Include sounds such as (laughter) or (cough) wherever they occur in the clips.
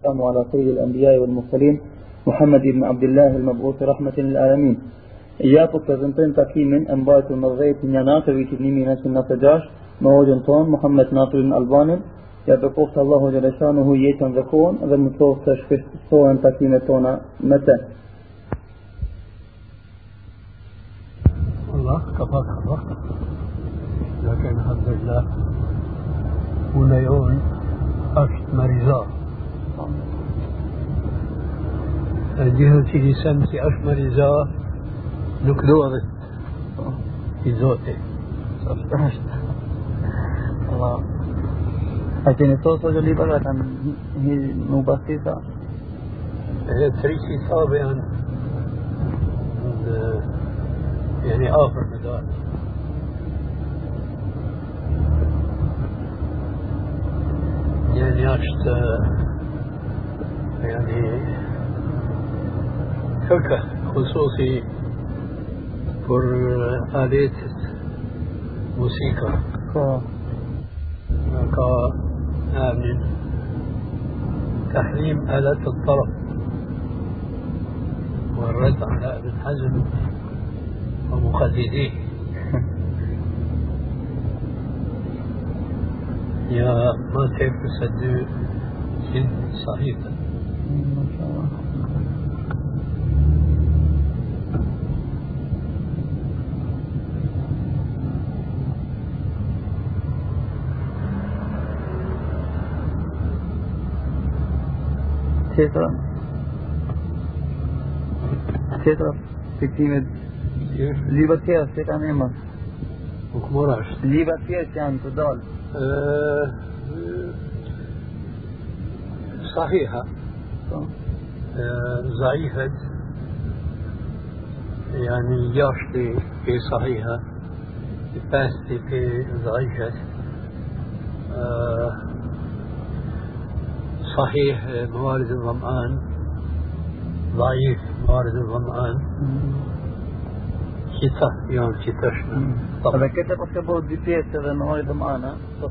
السلام على سيد الأنبياء والمرسلين محمد بن عبد الله المبعوث رحمة للعالمين. يا إياك تزنتين تكيما أنبات النظرية نانات ويتبني من أسنة جاش موجن طون محمد ناطر الألباني يتقوف الله جل شأنه يتن ذكون ذا مصوف تشفش صورا تكيما تونا متى؟ الله كفاك الله. لكن الحمد لله ونيون أشت مريضات. جهتي لسنتي أشت مريضات نكدوضت في زوتي Allah. A keni thosë o gjëlli përra kanë hi nuk bastisa? هي تريسي صابئا يعني. آخر مدار. يعني عشت يعني فكرة خصوصي for آلات موسيقى. Ko. من تحريم آلات الطرب. والرد على ابن حزم ومقلديه. (laughs) يا ما تعرف تسدي جد صحيفة ما شاء الله. Tjetra Tjetra fiktimet كيف؟ Liba tjera që kanë emër وكمراش që janë të dalë آه صحيحة. آه ضعيفة يعني ياشتي في صحيحة باستي في ضعيفة آه صحيح موارد الظمآن ضعيف موارد الظمآن كتاب يوم كتاشنا Edhe këtë pas ka bëhet dy pjesë edhe në hojë dhe mana, po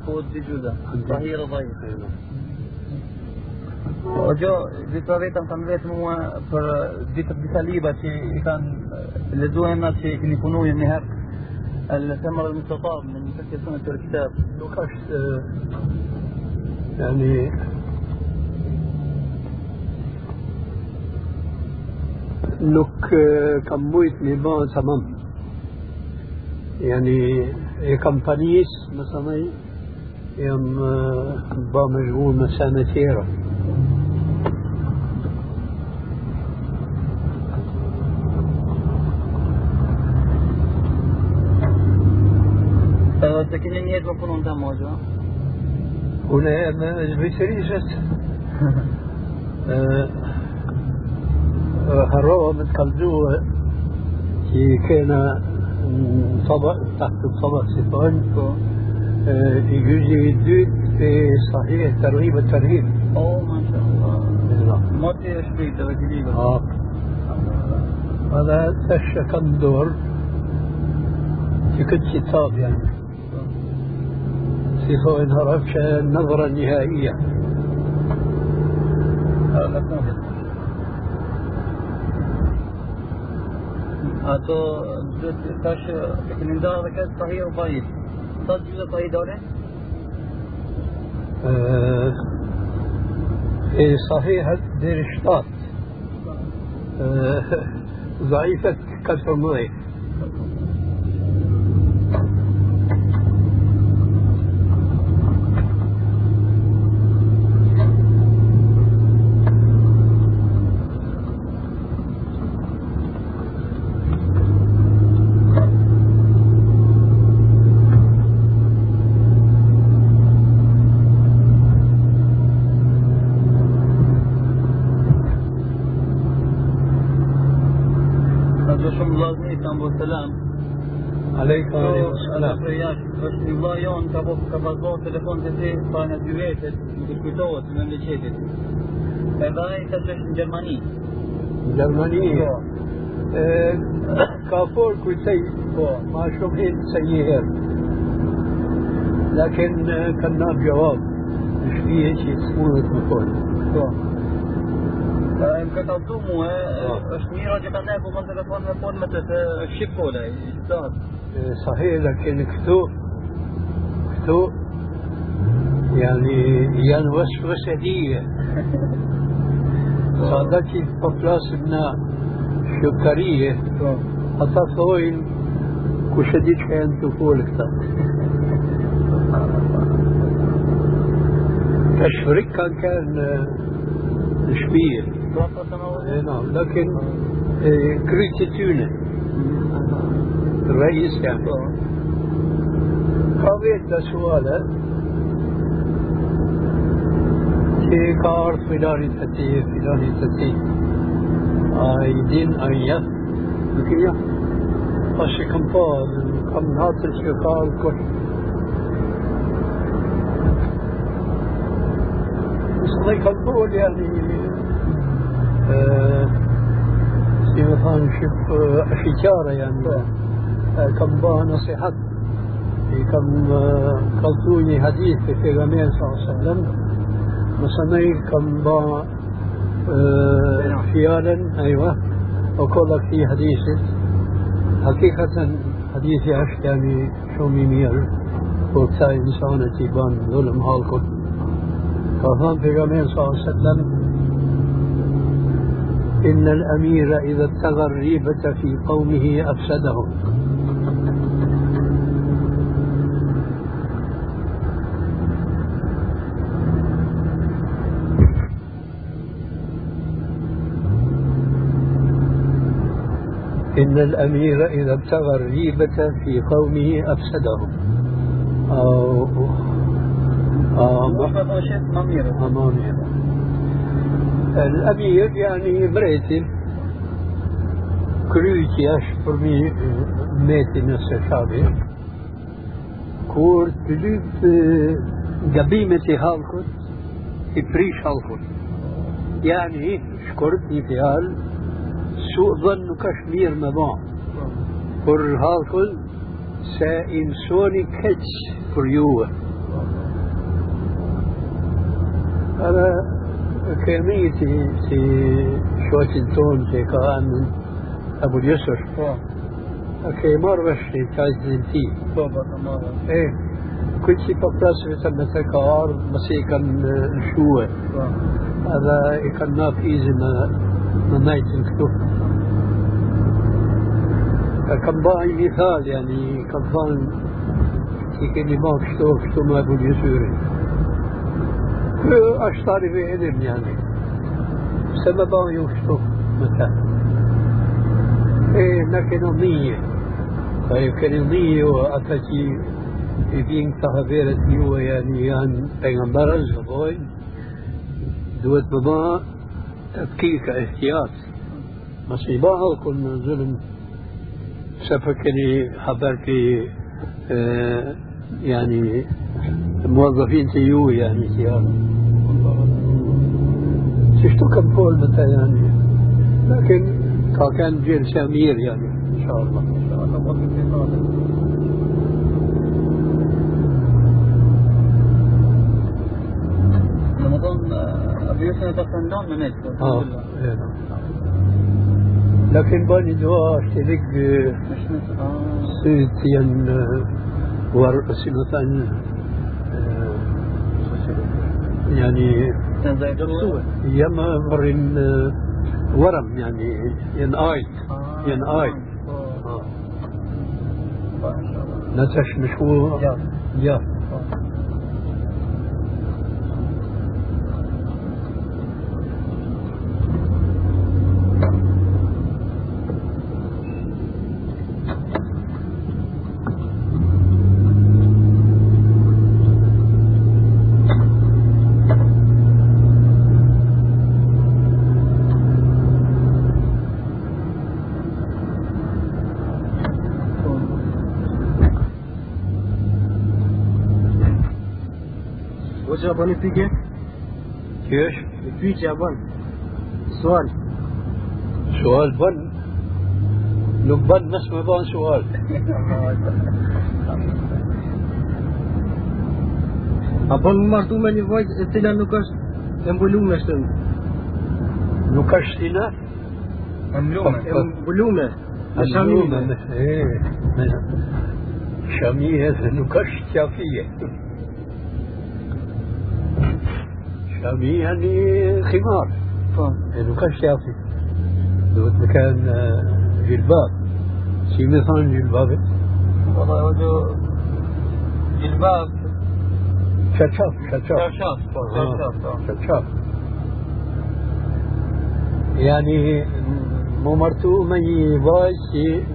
thuhet dy gjuza. Sahir dhe dhajf. O gjo, disa vetëm kanë vetë mua për disa, disa liba që i kanë lezuar na që i keni punuar një herë الثمر المستطاب من مفكر سنة الكتاب آه يعني nuk eh, kam mujt me ba tamam يعني e kam panis مثلا jam eh, ba مشغول me sene tjera Edhe se punon të mojo Una me zbitërisët هالروة متكلجوة كي كان طبق تحت الطبق سيفون يجوزي الدود في صحيح ترغيب الترهيب Allah Moti e shpejt edhe të libër آه هذا تشى كم دور في كل كتاب يعني كيف انهربش النظرة النهائية أتو آه، جد تاش من دار ركاد صحيح وطيب صد جزء طيب دولة؟ آه, آه، صحيح دير شطات آه، ضعيفة كثر مويه ka pasur telefon të ti para në dy nuk e kujtohet në memleqetit. Edhe ai tash është në Gjermani. جرمانية آه، كافور كل شيء Po. ما شبهت سيئة لكن آه، كان ناب جواب مش فيه شيء سهولة مكون Po. kallëtu mua, është mirë që ka ne po e ka thonë me punë me të të shqip kola, i shqiptar. صحيح لكن كتو كتو يعني يعني وصفة سدية صادتي بفلاس من شكرية حتى ثوين كشديد كان تقول تشفرك كان كان شبيه نعم لكن كريت تونة. الرئيس يعني قضيت سؤالا في كار فلاني تتي فلاني تتي ايدين ايا لكن Tash e kam pa, kam natër që ka alkohol. Mësë kam pa يعني si më thanë shqip shqyqare janë kam ba nasihat i kam kaltu një hadith të pejgamberit sallallahu alaihi wasallam mësë nej kam ba fjalën أيوه. وكل في حديث حقيقة حديثي يعني شو ميمير وكتا إنسانة تيبان ظلم هالكل فهم في صلى الله عليه وسلم إن الأمير إذا ابتغى الريبة في قومه أفسدهم. إن الأمير إذا ابتغى الريبة في قومه أفسدهم أو أمامير الأمير يعني مريتل كرويتي أشفر مي ميتي نفس شابه كور تلوب قبيمة هالكت إبريش هالكت يعني في هال سوء ظن كشمير مضان por halkull se insoni keq për juve. Edhe kemi si, si shoqin ton që ka anë Abu Yusuf. Po. A ke marrë vesh një qajtë ti. Po, po, të marrë. E, këtë që po plasë vetëm me të ka ardhë, mëse i kanë lëshue. Po. Edhe i kanë nap izi me, me najtin këtu. كم باعي مثال يعني كم ظن يمكن ما كشتو كشتو ما أقول يسوري أشتري في علم يعني. سبب يكشتو مثلا. إيه لكن النية فيمكن النية وأتتي يبين تهبيرت نيوة يعني يعني بيغمبر الزبوين دوت بما تبكيك احتياط. مصيبها كل ظلم سفكني حضرتي آه يعني موظفين تيو يعني سيارة شفتو كم فول متى يعني؟ لكن كان جيل سمير يعني ان شاء الله إن شاء الله. من آه. لكن باني دعاء اشترك سيتين ورأسي مثلا يعني يما مرن ورم يعني ين آيت ين آيت. نتش مشهور يا. një pyetje? Kjo është? Një pyetje a bën. Sual. Sual bën. Nuk bën mes me bën sual. a bën më martu me një vajzë e cila nuk është e mbulume shtëm? Nuk është cila? Po, e mbulume. E mbulume. E shamihe. E, shamihe se nuk është qafije. يعني يعني خمار. انه كان شافي لو كان آه، جلباب. شي مثلا جلباب؟ والله جلباب. شرشاف شرشاف. شرشاف آه، يعني ممرتو من يباش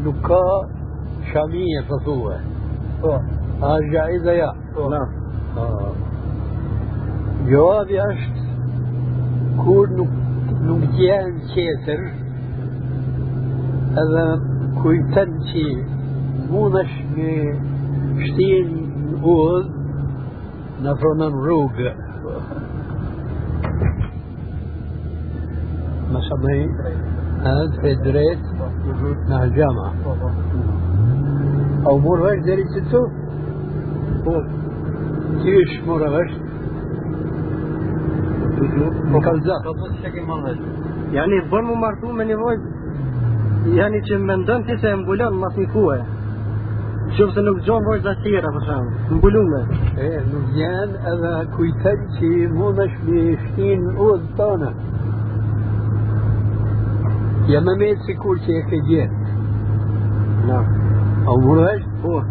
لكا شامية فصوة. نعم. آه جائزة يا؟ نعم. Na. آه. جوابي اشت كور نك نكجيان كيسر هذا كويتن شي مونش شتين نقول نفرنا نروق ما سمي هذا في دريت مع الجامعة Po, po. أو مرة دريت ستو كيش مرة غش مكالزة Po, Po kanë zlat. Po mos çka më vetë. Jani bën mu martu me një vojë. Jani që mendon ti se e mbulon mas një kuhe. Shumë se nuk gjon vojza tjera për shemb. Mbulume. E nuk janë edhe kujtet që mundesh me shtin udhë tonë. Ja me me sikur që e ke gjetë. Na. A u vërë Po.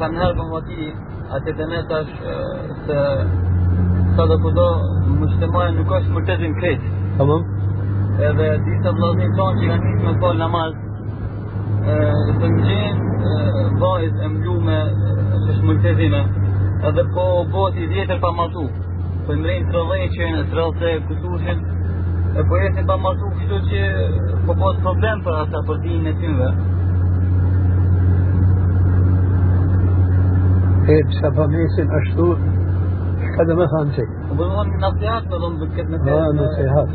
kanë herë vati, atë dhe ne tash se sa do kudo mështëmaja nuk është mërtezin krejtë. Tamam. Edhe disa vëllazni tonë që kanë nisë me fol namaz, të ngjenë vajzë e mlume që është mërtezime, edhe po boti djetër pa matu, po imrejnë të rëdheqen, të rëdhe kësushin, e po jesin pa matu kështu që po botë problem për ata për dinë e tymve. إيه بسبب ميسن اشتو كذا ما nasihat do të këtë me Ah, nasihat.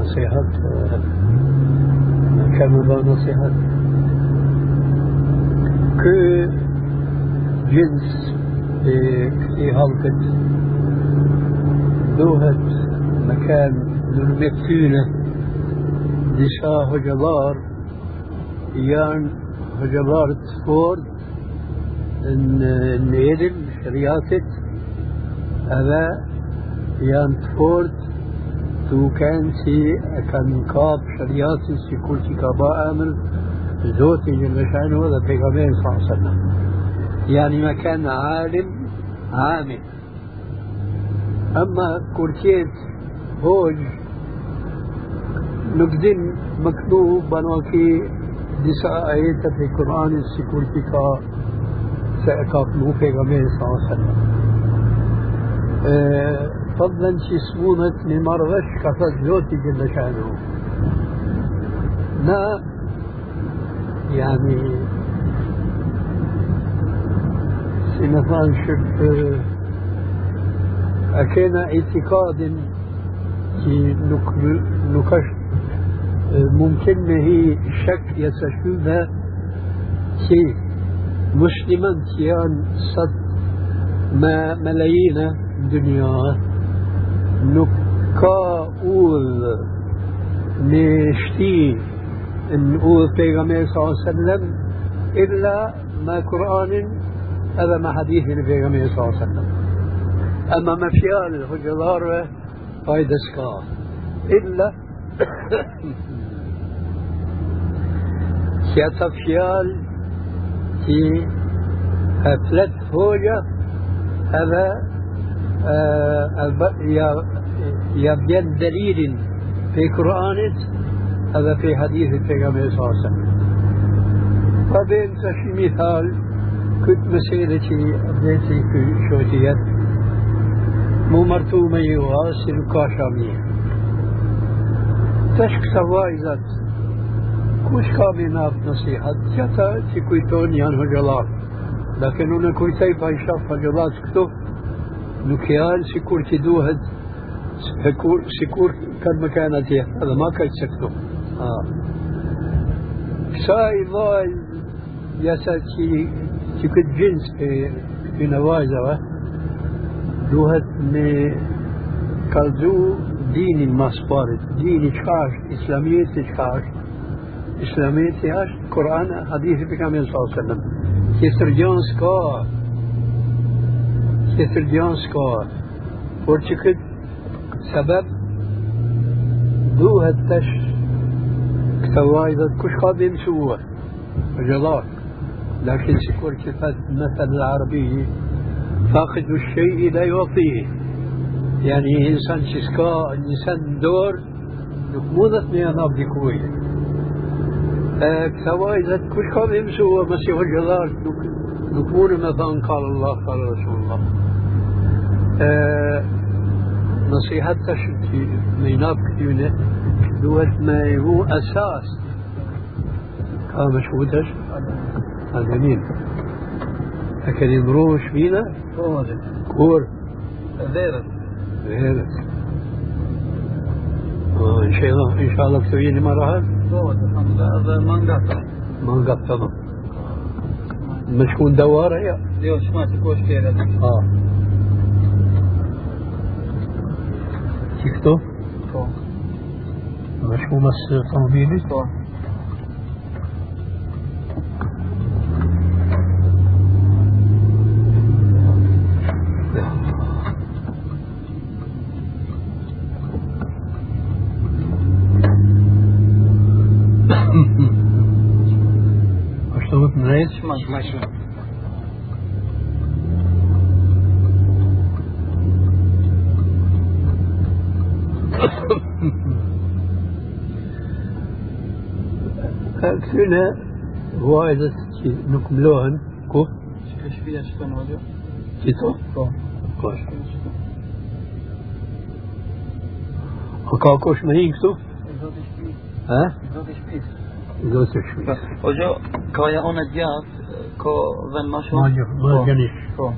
نصيحات. آه، كانوا ذا نصيحات. كو جنس في في حلقة. دوهة مكان نرمتونة دشا هجبار يان هجبار نيدل شرياتت هذا يان تفورد تو كان سي كان كاب شرياتي سي كل كابا أمر زوتي جل شانه هذا بيغامبر صلى الله عليه وسلم. يعني ما كان عالم عامل. أما كورتيت هوج نقدن مكتوب بنوكي دسا آيات في القرآن السيكورتي كا سأكاف مو بيغامبر صلى الله عليه وسلم. أه فضلا شي سمونة ممرغش كفت زوتي جل شأنه. ما يعني سنفان شب أكينا اعتقاد كي نك نكش ممكن ما هي شك يتشبه كي مسلما كيان صد ما ملايين دنيا. نكا أول نشتي نقول بيغمبر صلى الله عليه وسلم إلا ما قرآن هذا ما حديث البيغمبر صلى الله عليه وسلم. أما ما (coughs) فيال هجلار فايدة سكا إلا كيتا فيال في هفلت هوجة هذا آه يا يا بين دليل في قرآن هذا في حديث النبي صلى الله عليه وسلم. بعدين تشي مثال كنت مسيرتي أبديتي في شوتيات مو مرتومة يواصل كاشامية تشك سوايزات كوش كامينات نصيحة جتا تكويتون يان هجلات لكن هنا كويتي بايشاف هجلات كتب نكيان سيكور تدوهد سكور سكور كان مكانتي هذا ما كان سكتو آه ساي ضاي يا ساتي تكت جنس في في نوازة دوهت مي كالزو إسلامية شاش قرآن حديث بكامل صلى الله عليه وسلم. كسر جونس كا كسر جونس كا ورشكت سبب دو هالتش كتوايدة كش قادم سوى جلاك لكن سكور كفات المثل العربي فاقد الشيء لا يعطيه يعني إنسان شسكا إنسان دور نكمودت ميا نابدي كوية كتوايدة كش قادم سوى مسيح الجلال نكمون مثلا قال الله قال رسول الله نصيحتش في ميناب كتيونة دوت ما هو أساس كان مشهودش هذا مين لكن يمروش فينا كور غيرك غيرك آه إن شاء الله إن شاء الله كتبيني مرة هذا ما انقطع ما نقطع مشكون دوارة يا. ليش ما تكوش كده آه. شفتوا مشكون بس طوبيلي كنا وايد نكملوهن. كوف إيش فيها شكون وجه كيتو تو كوش وكاكوش ما ينكتو ها؟ زوت شوي Ojo, ka ja unë gjatë, ka vend ma shumë. ما جف ما جنيش Po,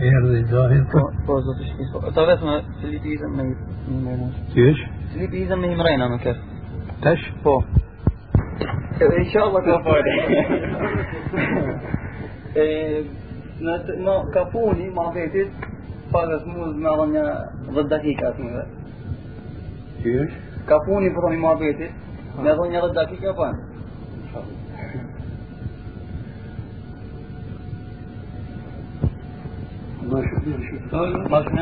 إيه ظاهر po, po, zoti shpis. Po, ta vetëm se lipi izën me me me. كيش Se lipi e. تش Po. Inshallah ka fare. E, në të- ma ka puni, ma vetit, pagas mund me adha një 10 dakika atë mëve. كيش Ka puni për thoni ma vetit, me adha një 10 dakika pa. ما شفنا شفتها Ma shumë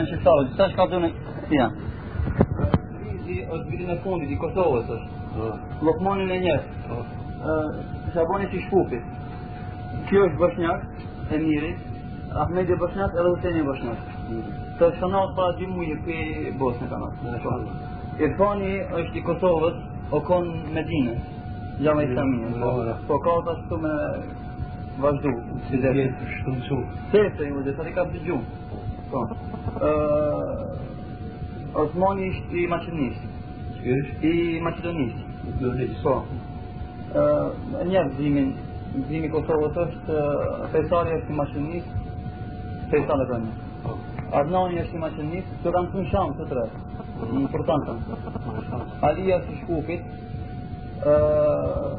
janë viti është vitin e fundit i Kosovës është. Lokmanin e njëjtë. Ë Shabani i Shkupit. Kjo është Bashnjak, e miri, Ahmedi Bosnjak edhe Huseni Bosnjak. Të shënohet para dy muaj këtu në Bosnë kanë. Irfani është i Kosovës, o kon Medinës, jamë islamin. Po. po ka ata këtu me vazhdu, si dhe shkëndësu. Sese, ju dhe, sa ka dëgju. Po. po. Ë Osmani ishtë i Macedonisë. I Macedonisë. Macedonisë. Po. Ë një vëzimin, vëzimi i Kosovës është Fejsari është i Macedonisë. Fejsari është i po. Adnani është i Maqedonisë, të kanë qenë sham të tre, në Portantën. Alia është i Shkupit,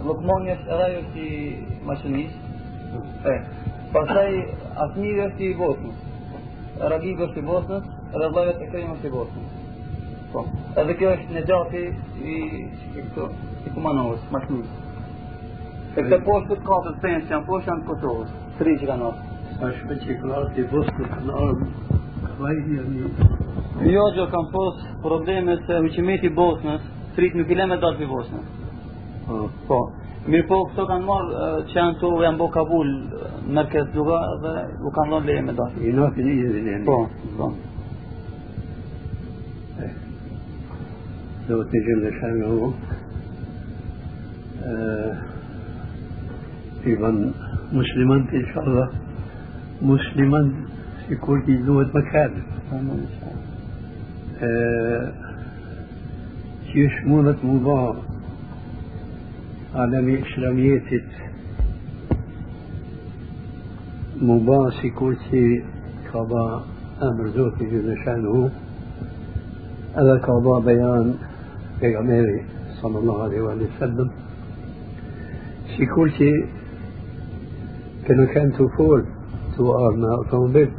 Lokmani është edhe është i Maqedonisë. Hmm. E, pastaj Asmiri është i Bosnës, Ragib është i Bosnës, edhe vllai i Ekrim është i Bosnës. Po. Edhe kjo është në gjati i këto i kumanovës, makinë. E këtë poshtë të katër pensë janë poshtë janë Kosovës, tri që kanë ardhur. Është partikullar i të kanë ardhur. Vaj janë. Jo, jo kanë pos probleme se uqimeti Bosnës, trit nuk i lëmë dot për Bosnën. Po. po. Mirë po, këto kanë marrë që janë të janë bo Kabul, mërkez duga dhe u kanë dhënë leje me. I në fini Po, po. لو تجل شانه آه، أيضا مسلما إن شاء الله مسلما في كل ذو مكان. آه، يشمونة موضوع عالمي إسلامية موضوع سيكورتي كابا أمر زوجي جل شأنه. هذا قضاء بيان في صلى الله عليه وآله وسلم. في كل شيء كانوا كان تفول توارنا أوتومبيل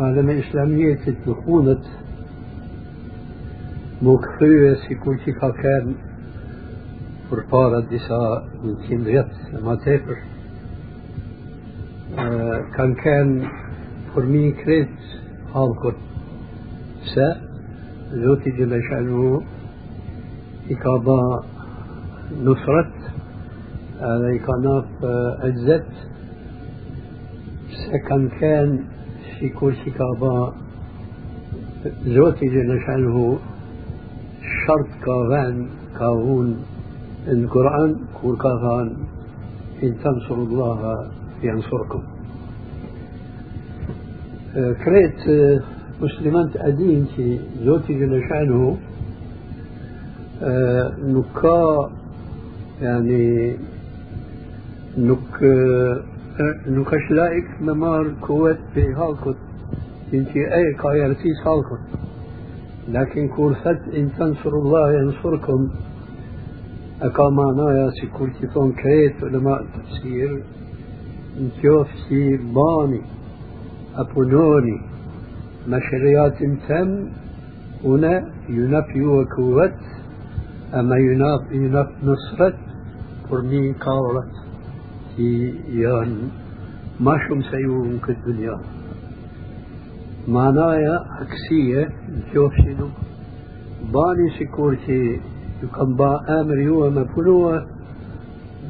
عالم الإسلامية تتلخونت مكفية في كل شيء كان përpara disa në qimë vjetë e ma tepër kanë kënë përmi kretë halkët النساء ذوتي جل شأنه إقابة نصرت على آه، إقاناف آه، عزت. سكن كان في كل إقابة ذوتي جل شأنه شرط كافان كاهون القرآن كل كافان إن تنصروا الله ينصركم. آه، كريت مسلمان أدين في زوتي جل شأنه نكا يعني نك نكش لايك نمار كوت في هالكت انتي أي كايرتيس هالكت لكن كورثت ان تنصروا الله ينصركم e ka manaja si kur që thonë kretë ulema të sirë, ما شريات تم هنا ينفي وكوت أما يناف ينف نصرت فرمي في يان ما شم سيوهم كالدنيا معناها عكسية جوشنو باني سكورتي يكن با آمر يو ما بلوى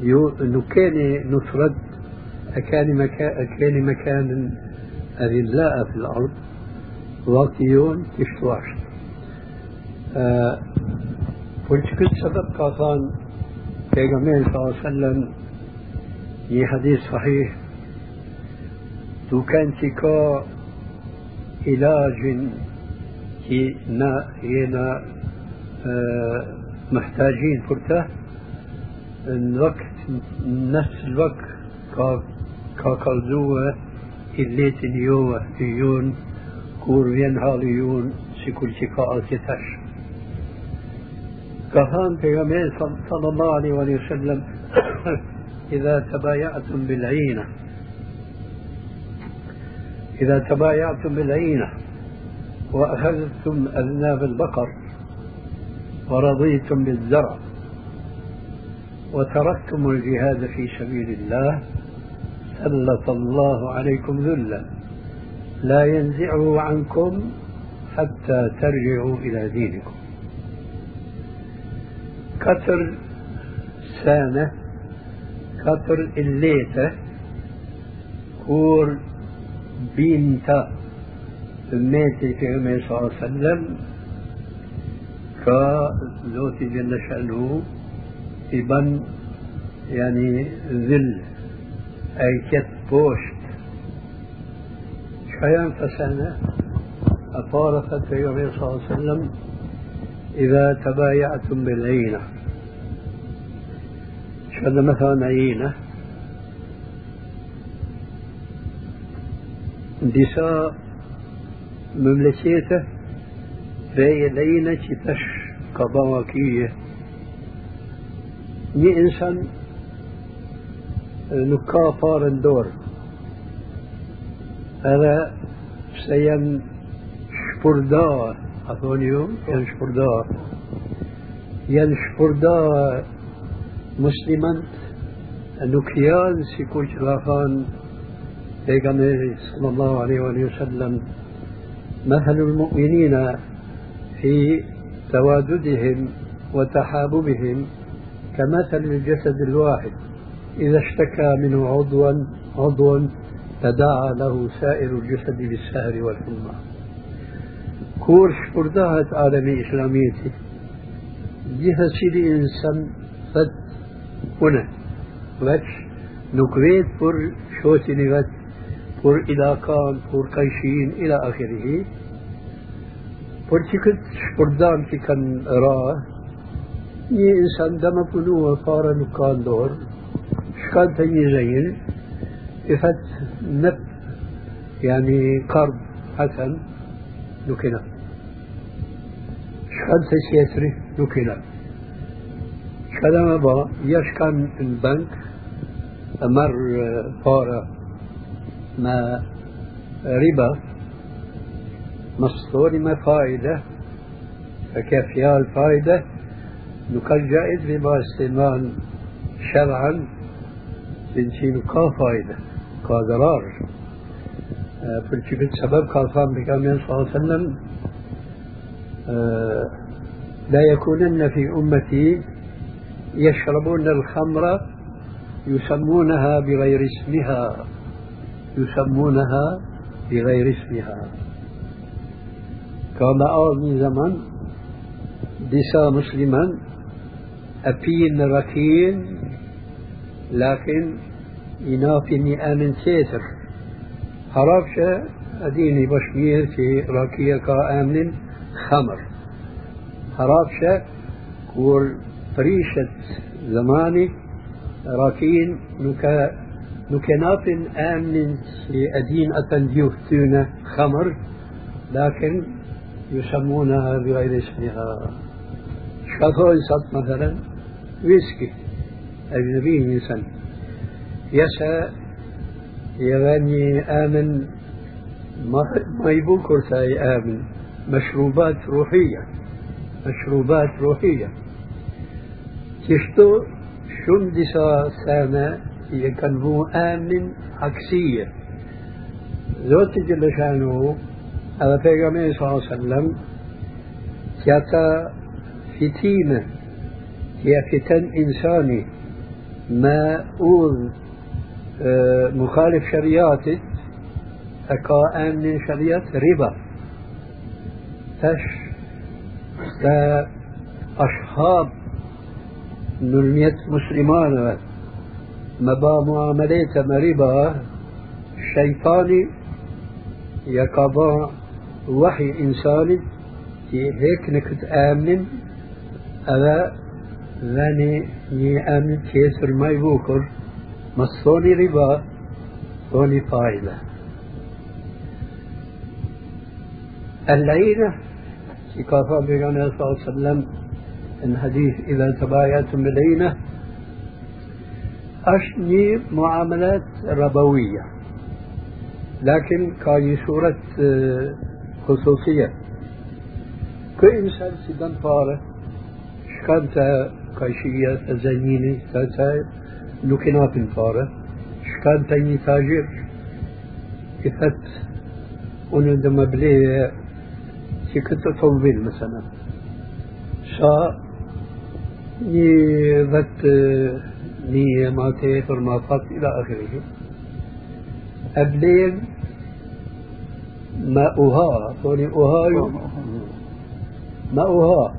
يو نكاني نفرد أكاني مكان أكاني مكان في الأرض. واقيون تشتواش آه كل سبب قاطان پیغمبر صلى الله عليه وسلم یہ حدیث صحیح تو كان تكا علاج كي نا ينا آه محتاجين فرته الوقت نفس الوقت كا كا كالزوة الليت اليوة يون كور ينهاليون سيكول شكاء تتش كهان في صلى الله عليه وسلم إذا تبايعتم بالعينة إذا تبايعتم بالعينة وأخذتم أذناب البقر ورضيتم بالزرع وتركتم الجهاد في سبيل الله سلط الله عليكم ذلا لا ينزعه عنكم حتى ترجعوا إلى دينكم. كتر سانة كتر الليتة كور بينتا ميتي في صلى الله عليه وسلم كزوتي جل شأنه إبن يعني ذل أي كت بوشت شيئا فسنة. أطارفت النبي صلى الله عليه وسلم إذا تبايعتم بالعينة. شد مثلا عينة. دساء مملكته Veje lejnë që tash ka bëma kyje. هذا سيم شبردا أثونيو ين شبردا ين شبردا مسلما نكيان سيكون شرافان بيغامير صلى الله عليه وآله وسلم. مثل المؤمنين في تواددهم وتحاببهم كمثل الجسد الواحد. إذا اشتكى منه عضوا عضوا تداعى له سائر الجسد بالسهر والحمى كورش برداهت عالمي إسلاميتي. جهة سيدي إنسان فد هنا. وش نكويت بر شوتي نغت بر إلى كان بر كيشين إلى آخره. Por që këtë shpërdam që kanë ra, një insan dhe më punu e fara صفة نب يعني قرض حسن نكنا شكان تسيسري نكنا شكان با؟ يشكان البنك مر فارة ما ربا مصدور ما فائدة فكيف فيها الفائدة نقل جائز ربا استعمال شرعا بنشين كا ضرار فالشفت سبب قال بكامل صلى الله عليه وسلم لا يكونن في أمتي يشربون الخمر يسمونها بغير اسمها يسمونها بغير اسمها. كما أول من زمان دسا مسلما أبين ركين لكن ينافي أمن سيتر حرافشة أديني بشمير في راكية كآمن خمر. حرافشة كور فريشة زماني راكين نكا نكنات آمن أدين أتن خمر. لكن يسمونها بغير اسمها. شكاثو يصد مثلا ويسكي. أجنبي إنسان. يسا يغني آمن. ما يبوكر تاي آمن. مشروبات روحية. مشروبات روحية. تشتو شن دسا سانا يكنبو آمن عكسية. زوت جل شانه هذا پیغمبر صلى الله عليه وسلم. تياتا فتينة هي فتن إنساني. ما أوذ مخالف شريعتك أكا آمن شريعة ربا. تش أصحاب نلميت مسلمان مبا معاملات مريبا شيطاني يقضى وحي إنساني هيك نكت آمن ألا ذاني ني آمن كيسر ما يبوكر مصوني ربا؟ صوني فايدة العينة في كافة بيغانا صلى الله عليه وسلم الحديث إذا تبايعتم بالعينة أشني معاملات ربوية لكن كاي صورة خصوصية. كإنسان سيدان فارة شكانتا كايشية تزينيني كاتا نوكينات فارة شكان تاني تاجر. كفت ونو دم بلي كنت طوبين مثلا. شا ني ذات نية ماتي فرماطات إلى آخره. أبلين ماؤها طوني أهايو ماؤها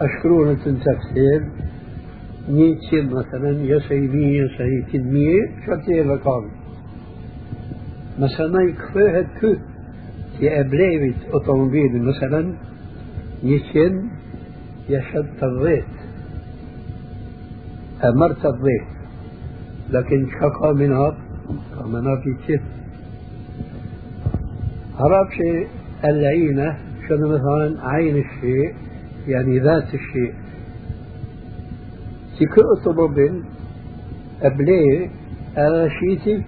أشكرون تنتفسير نيتشن مثلا يسعي مية يسعي تنمية شتي لقام مثلا يكفيها كو في أبليفت أوتوموبيل مثلا نيتشن يشد الضيت أمرت الضيت لكن شقا منها كمنا في تشف هرب شيء العينة شنو مثلا عين الشيء يعني ذات الشيء si kë otomobil e bleje edhe shiti një këtë vakt, një këtë vend, تكو أطلبين أبلي أنا شيتي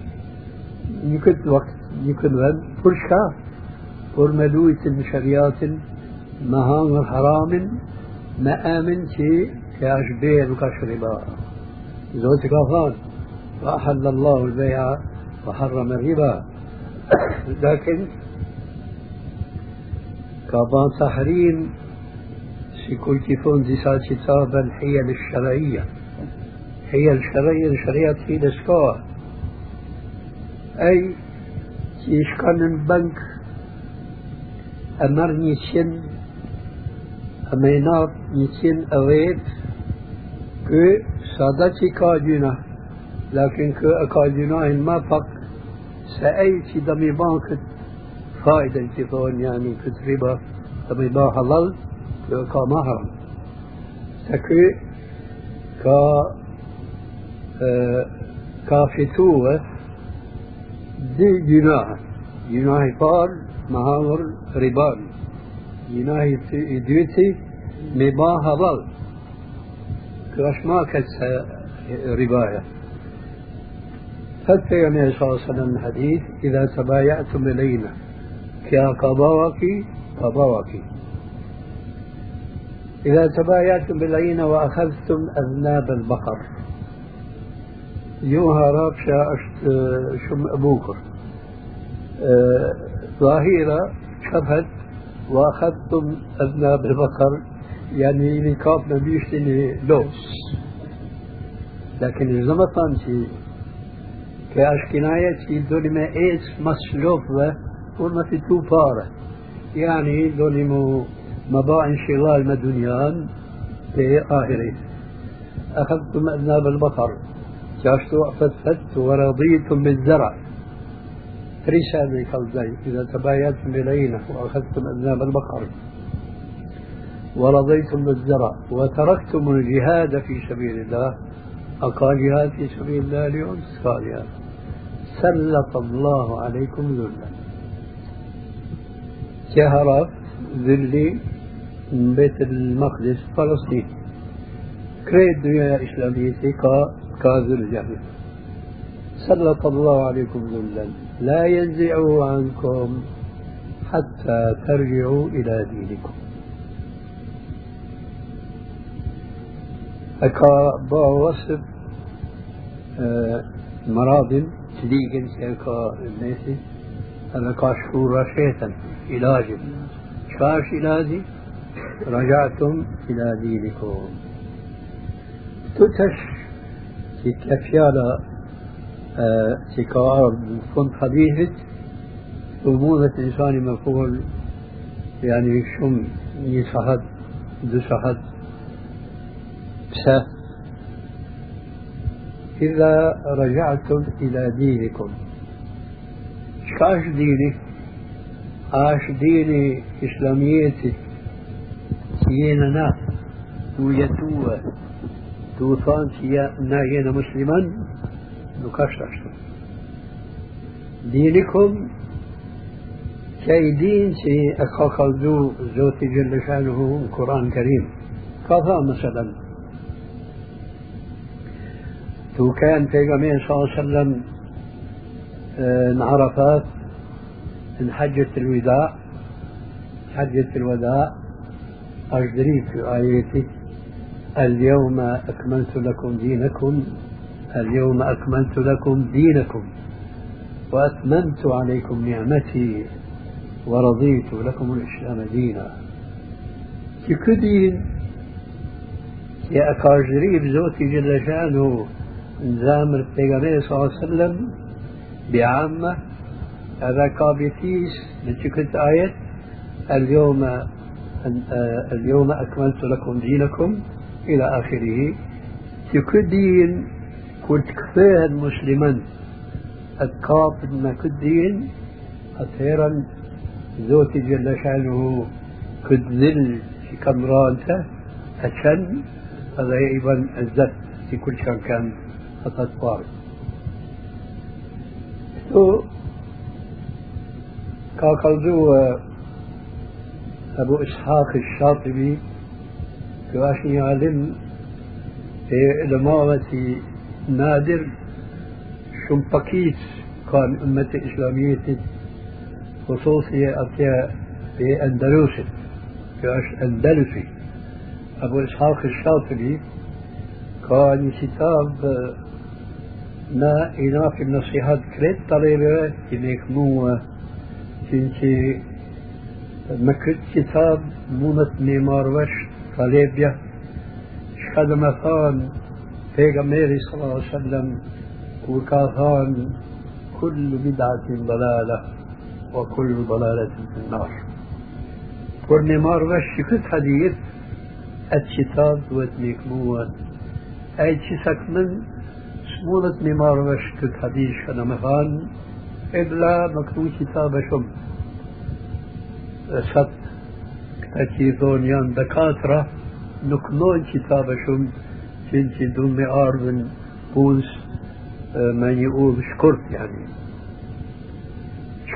يكد وقت يكد وقت كل شا ورمدوية المشريات مهام الحرام ما آمن تي كاش بيع وكاش ربا زوت كافان وأحل الله البيع وحرم الربا لكن كابان تحريم يكون كيفون ديسا كتابا الحيل الشرعية حيل الشرعية شريعة في الاسكار أي يشكن البنك أمر نيشن أمينات نيشن أويت كو سادتي كاجونا لكن كو أكاجونا ما فق سأي دمي بانك فائدة كيفون يعني كتربة دمي بان حلال ky ka e, ka fitue دي جناح. جناح فار مهاور ربان جناح ديوتي مبا هبل كاش ما رباية. فالبيغمبر صلى الله عليه وسلم الحديث إذا تبايعتم إلينا كيا قضاوكي قضاوكي إذا تبايعتم بالعين وأخذتم أذناب البقر. يوها رابشة شم أبوكر. آه، ظاهرة شبهت وأخذتم أذناب البقر. يعني كاف ما بيشتني لو. لكن إذا ما طانشي كأشكناية دولي ما إيش مسلوفة وما في تو فارة يعني دولي مو مضاع انشغال مدنيان في آخره أخذتم أذناب البقر جاشتوا فتفت ورضيتم بالزرع. رسالة قلبي إذا تبايعتم بالعينة وأخذتم أذناب البقر ورضيتم بالزرع. وتركتم الجهاد في سبيل الله. أقال جهاد في سبيل الله اليوم؟ سلط الله عليكم ذلا. جهرت ذلي من بيت المقدس فلسطين كريد دنيا إسلامية كا كاذل جهل سلط الله عليكم ذلا لا ينزعه عنكم حتى ترجعوا إلى دينكم أكا با وصف مرض تليقن سيكا الناس أنا كاشفور شيطا علاج شاش علاجي رجعتم إلى دينكم. تتش في كفيالة في كارب كنت حديثة أمومة إنسان مفعول يعني شم يصحد دو صحد بسه إذا رجعتم إلى دينكم شكاش ديني عاش ديني إسلاميتي سينا نا تو يتوى تو ثان سيا ناينا مسلما نكاش تشتم دينكم كي دين سي أكاكل دو زوتي جل شأنه القرآن الكريم كذا مثلا. تو كان في صلى الله عليه وسلم عرفات من حجة الوداع حجة الوداع أجري في آيتي اليوم أكملت لكم دينكم اليوم أكملت لكم دينكم وأتممت عليكم نعمتي ورضيت لكم الإسلام دينا. في كدين يا أكاجري بزوتي جل شأنه زامر النبي صلى الله عليه وسلم بعامة هذا كابيتيس من كنت آية اليوم اليوم أكملت لكم دينكم إلى آخره. تكدين كنت كفاها مسلما الكاف ما كدين أثيرا زوتي جل شأنه كدل في كمرانته أشن هذا أيضا الزت في كل شان كان أتطوار تو كاكلدو أبو إسحاق الشاطبي كواشي يعلم في لمامة نادر شمبكيت كان أمة إسلامية خصوصية أتيا في أندلس. كاش أندلسي. أبو إسحاق الشاطبي كان كتاب ما إنا في النصيحات كريت طلبة إنك مو كنتي ما كنت كتاب مونت ميمار وش طلبية شهد مثان ميري صلى الله عليه وسلم وكاثان كل بدعة ضلالة وكل ضلالة في النار. والميمار وش كنت حديث الكتاب وتنيك موت أي تشسك من سمونة ميمار وش كنت حديث أنا مثلا إلا مكتوب كتاب شم ست كتاكيزون يان دكاترة نكنون كتاب شم كنتي دون مئار من بوز من يقول شكرت يعني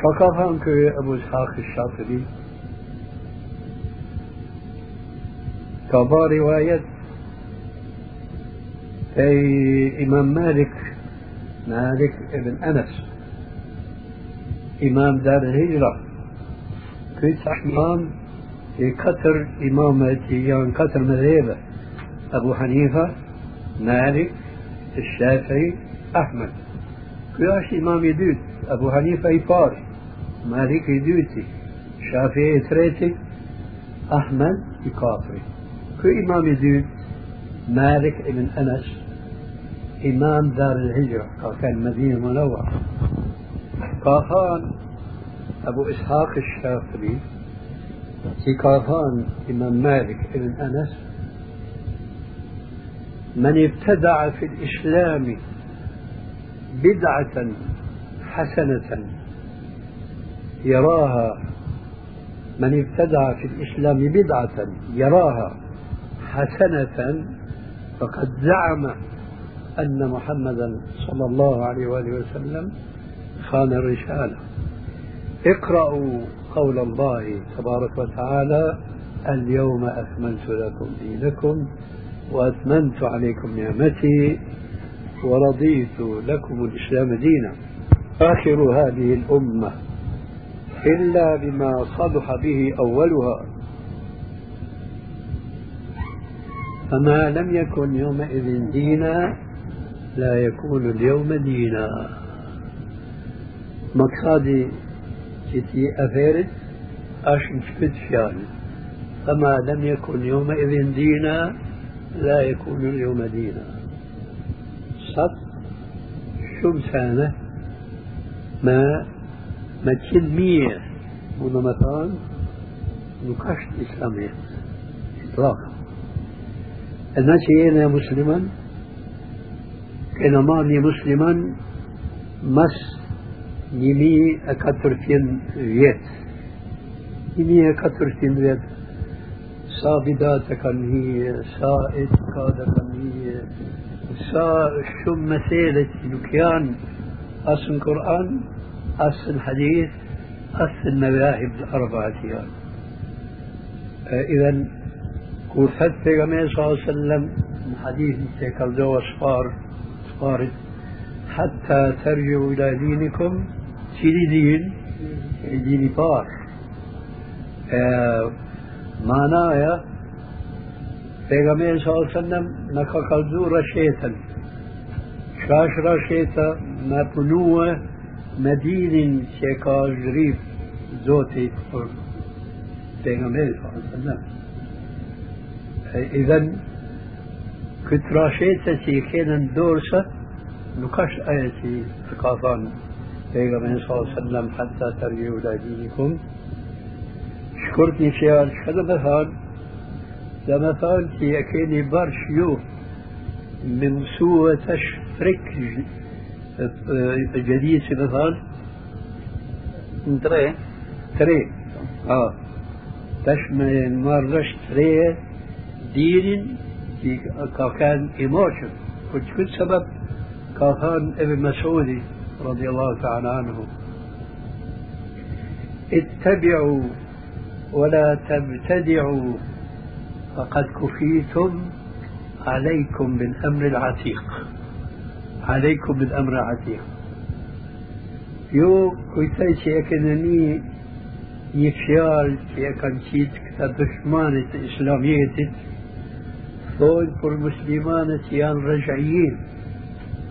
فكفهم كي أبو إسحاق الشافعي كبا رواية أي إمام مالك مالك ابن أنس. إمام دار الهجرة في كتر إمامة يعني كتر مذهبة. أبو حنيفة مالك الشافعي أحمد. كياش إمام يدوت؟ أبو حنيفة يفار مالك يدوتي شافعي يتريتي أحمد يكافري. كي إمام يدوت؟ مالك ابن أنس إمام دار الهجرة كان مدينة منورة كافان أبو إسحاق الشافعي في كافان إمام مالك ابن أنس من ابتدع في الإسلام بدعة حسنة يراها من ابتدع في الإسلام بدعة يراها حسنة فقد زعم أن محمدا صلى الله عليه وآله وسلم خان الرسالة اقرأوا قول الله تبارك وتعالى اليوم أكملت لكم دينكم وأتممت عليكم نعمتي ورضيت لكم الإسلام دينا. آخر هذه الأمة إلا بما صلح به أولها. فما لم يكن يومئذ دينا لا يكون اليوم دينا. مقصدي جتي أفيرت أشن فيان فما لم يكن يومئذ دينا لا يكون اليوم دينا. صد شو سنة ما ما تشلمية مثلا؟ نكشت إسلامية. إطلاقا الناس يا مسلما كان ماني مسلما مس نيمي أكترتين vjet. Nimi أكترتين vjet. Sa bidate kanë hije, sa etikade kanë hije, sa shumë mesele që nuk janë asë në Kur'an, asë në hadith, asë në mevahib të arba'at janë. إذا كوفت بيغمبر صلى الله عليه وسلم من حديث تكالدو أصفار صفارت حتى ترجعوا إلى دينكم din e dini par e, manaja pejgamberi sa sallam në ka kalzu rashetën Qa është rasheta me punue me dinin që ka zhrif Zotit për pejgamberi sa sallam إذا كنت راشيتا سي كان دورسة نكاش آيتي ثقافان پیغمبر صلی الله علیه وسلم حتى ترجعوا إلى دينكم شكرتني فيها هذا مثال ده مثال في أكيني برش يو من سوى تشفرك جديد في مثال تري تري آه تشمل مرش تري دين في كان إيموشن كنت كل سبب كان ابن مسعودي رضي الله تعالى عنه. اتبعوا ولا تبتدعوا فقد كفيتم عليكم بالأمر العتيق. عليكم بالأمر العتيق. يو كويتاي që e kene një një fjalë që e kanë qitë këta dëshmanit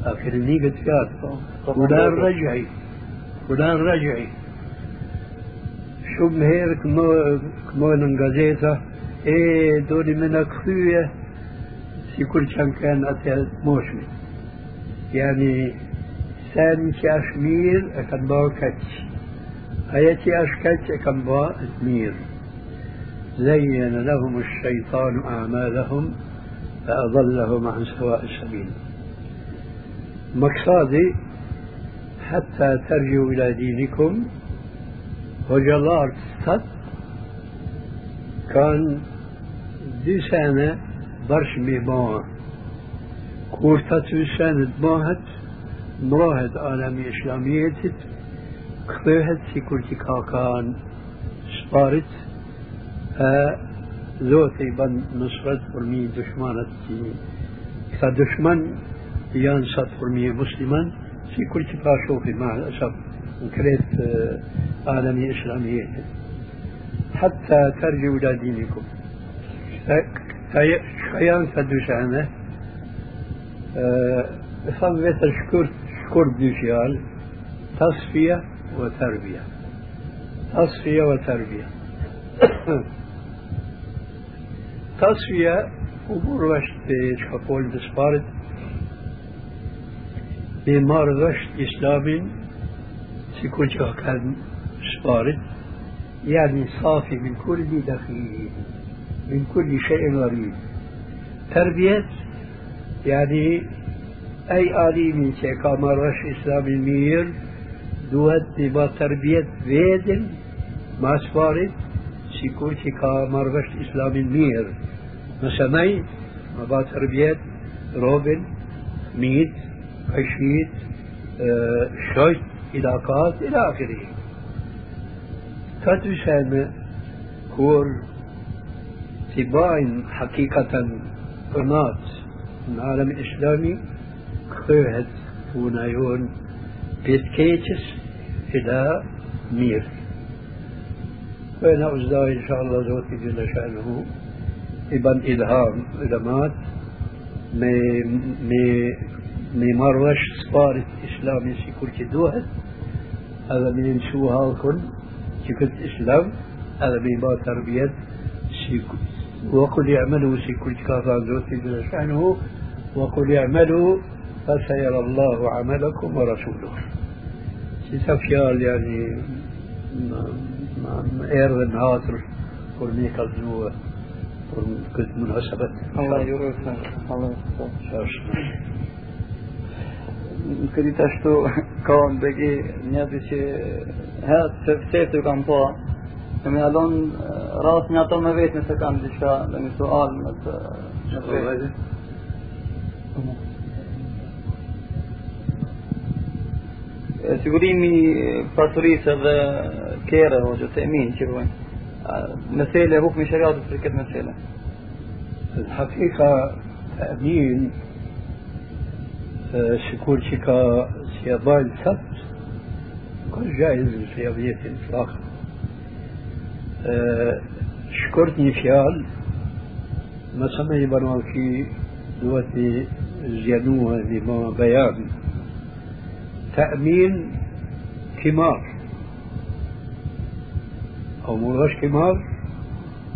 آخر اللي قد كان فلان رجعي فلان رجعي شو بهيرك مو من غازيتا اي دوني منك خويا في كل شان كان اتى موشمي يعني سامي كاشمير أكان بو كاتش هيتي اشكاتش أكان بو اتمير زين لهم الشيطان اعمالهم فأضلهم عن سواء السبيل مقصادي حتى ترجعوا إلى دينكم. هجالار ست كان دي سنة برش ميبوا كورتات سنة باهت مراهد عالمي إسلامية كتوهت سيكورتي كاكان سبارت زوتي بن نصرت برمي دشمانت كدشمن يان صد فرمية مسلمان في كل تبع شوفي مع الأسف وكريت عالمي إسلامي حتى ترجعوا إلى دينكم. خيان فدو أنا آه، أصاب الشكر شكر بيشيال تصفية وتربية. تصفية وتربية. (coughs) تصفية أمور وشتي شكول بسبارد kur që ka kanë sparit يعني صافي من كل دخيل من كل شيء غريب تربية يعني أي آليمي شيكا مرش إسلام المير دوت تبا تربية فيدن ما سفارت سيكون شيكا مرش إسلام المير مثلا ما با تربية روبن ميت عشيت آه شويت علاقات إلى آخره. كاتوشان كور تباين حقيقة قناة العالم الإسلامي خيرت ونايون بيتكيتس إلى مير. وأنا أزداد إن شاء الله زوتي جل شأنه. إبن إلهام إلمات مي مي مي مروش سبارت إسلامي سيكون كدوهت هذا من شو هالكن كفت إسلام هذا بما تربية وقل يعملوا سيكون كافان زوتي جل شأنه وقل يعملوا فسيرى الله عملكم ورسوله. سيسافيال يعني إير النهاتر ورميك الزنوة كنت مناسبة الله يرسل الله يرسل këti të ashtu (laughs) ka në begi njëti që hetë se fësefë të kam po e me alon ras një ato me vetë nëse kanë diçka dhe një sual në të në të vetë sigurimi pasurisë dhe kere o që të emin që rojnë mesele hukmi shariatës për këtë mesele الحقيقة تأمين شكون شيكا سيابان سبت كل جائز في قضية الإطلاق شكرتني فيال ما سمي بنوكي دوتي زينوها بما بيان تأمين كمار أو مرغش كمار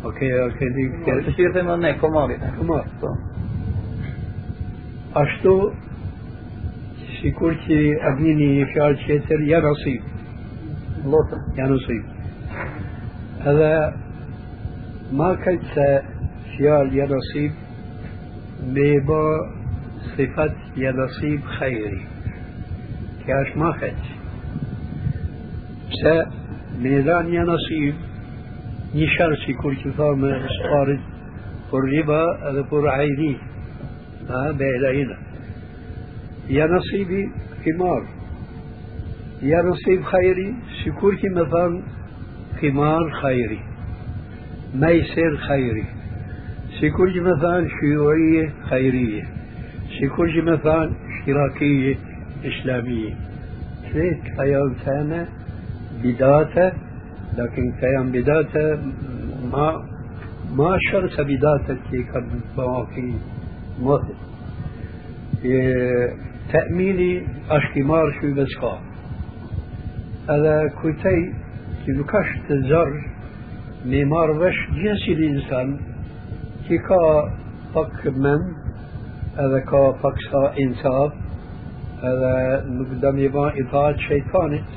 أوكي أوكي دي كمار كمار أشتو sikur që a vini një fjalë tjetër ja nasib. Lotën. Ja nasib. Edhe ma këtë se fjalë ja nasib me ba sifat ja nasib khajri. Kja është ma këtë. Pse me dhan ja nasib një sharë si kur që tha me sparit për riba edhe për ajni. Ha, be elajina. يا نصيبي خمار. يا نصيب خيري شكورك مثلا خمار خيري ميسر خيري شكورك مثلا شيوعية خيرية شكورك مثلا اشتراكية إسلامية هيك أيام ثانية بداية لكن كيان بداية ما ما شرط بداية كي كان تأميني أشكمار شو بسخا هذا كويتي كي نكاش تزر ميمار وش جنسي الإنسان كي كا فك من هذا كا فك إنصاف هذا نقدم يبا إطاعة شيطانت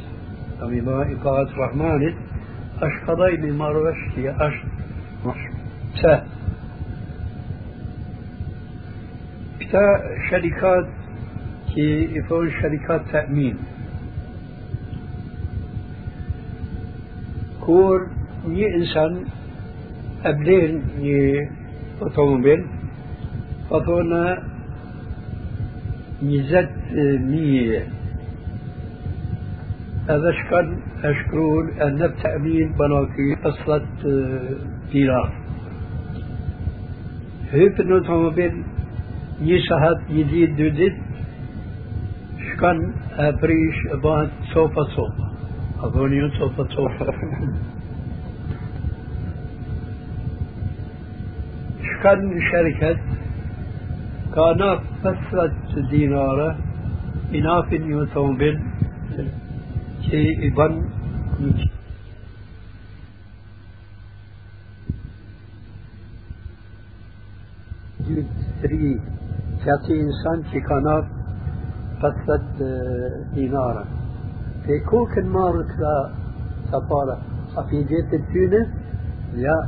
أم يبا إطاعة رحمانت أش قضاي ميمار وش كي أش سهل كتا شركات يفوز شركات تأمين. كور ني إنسان قبلين ني أوتوموبيل فطونا نزت مية هذا شكل أشكرون أن التأمين بناكي أصلت دينار. هيك الأوتوموبيل يشهد يزيد دودت شكن أبريش بان صوفة صوفة. أظن صوفة صوفة. شكن شركة كانت كثرة دينارة إناف أوتوموبيل شيء بن تري كاتي إنسان في كانات قصد دينارا في كوك المار كلا سفارة في جيت التونة لا.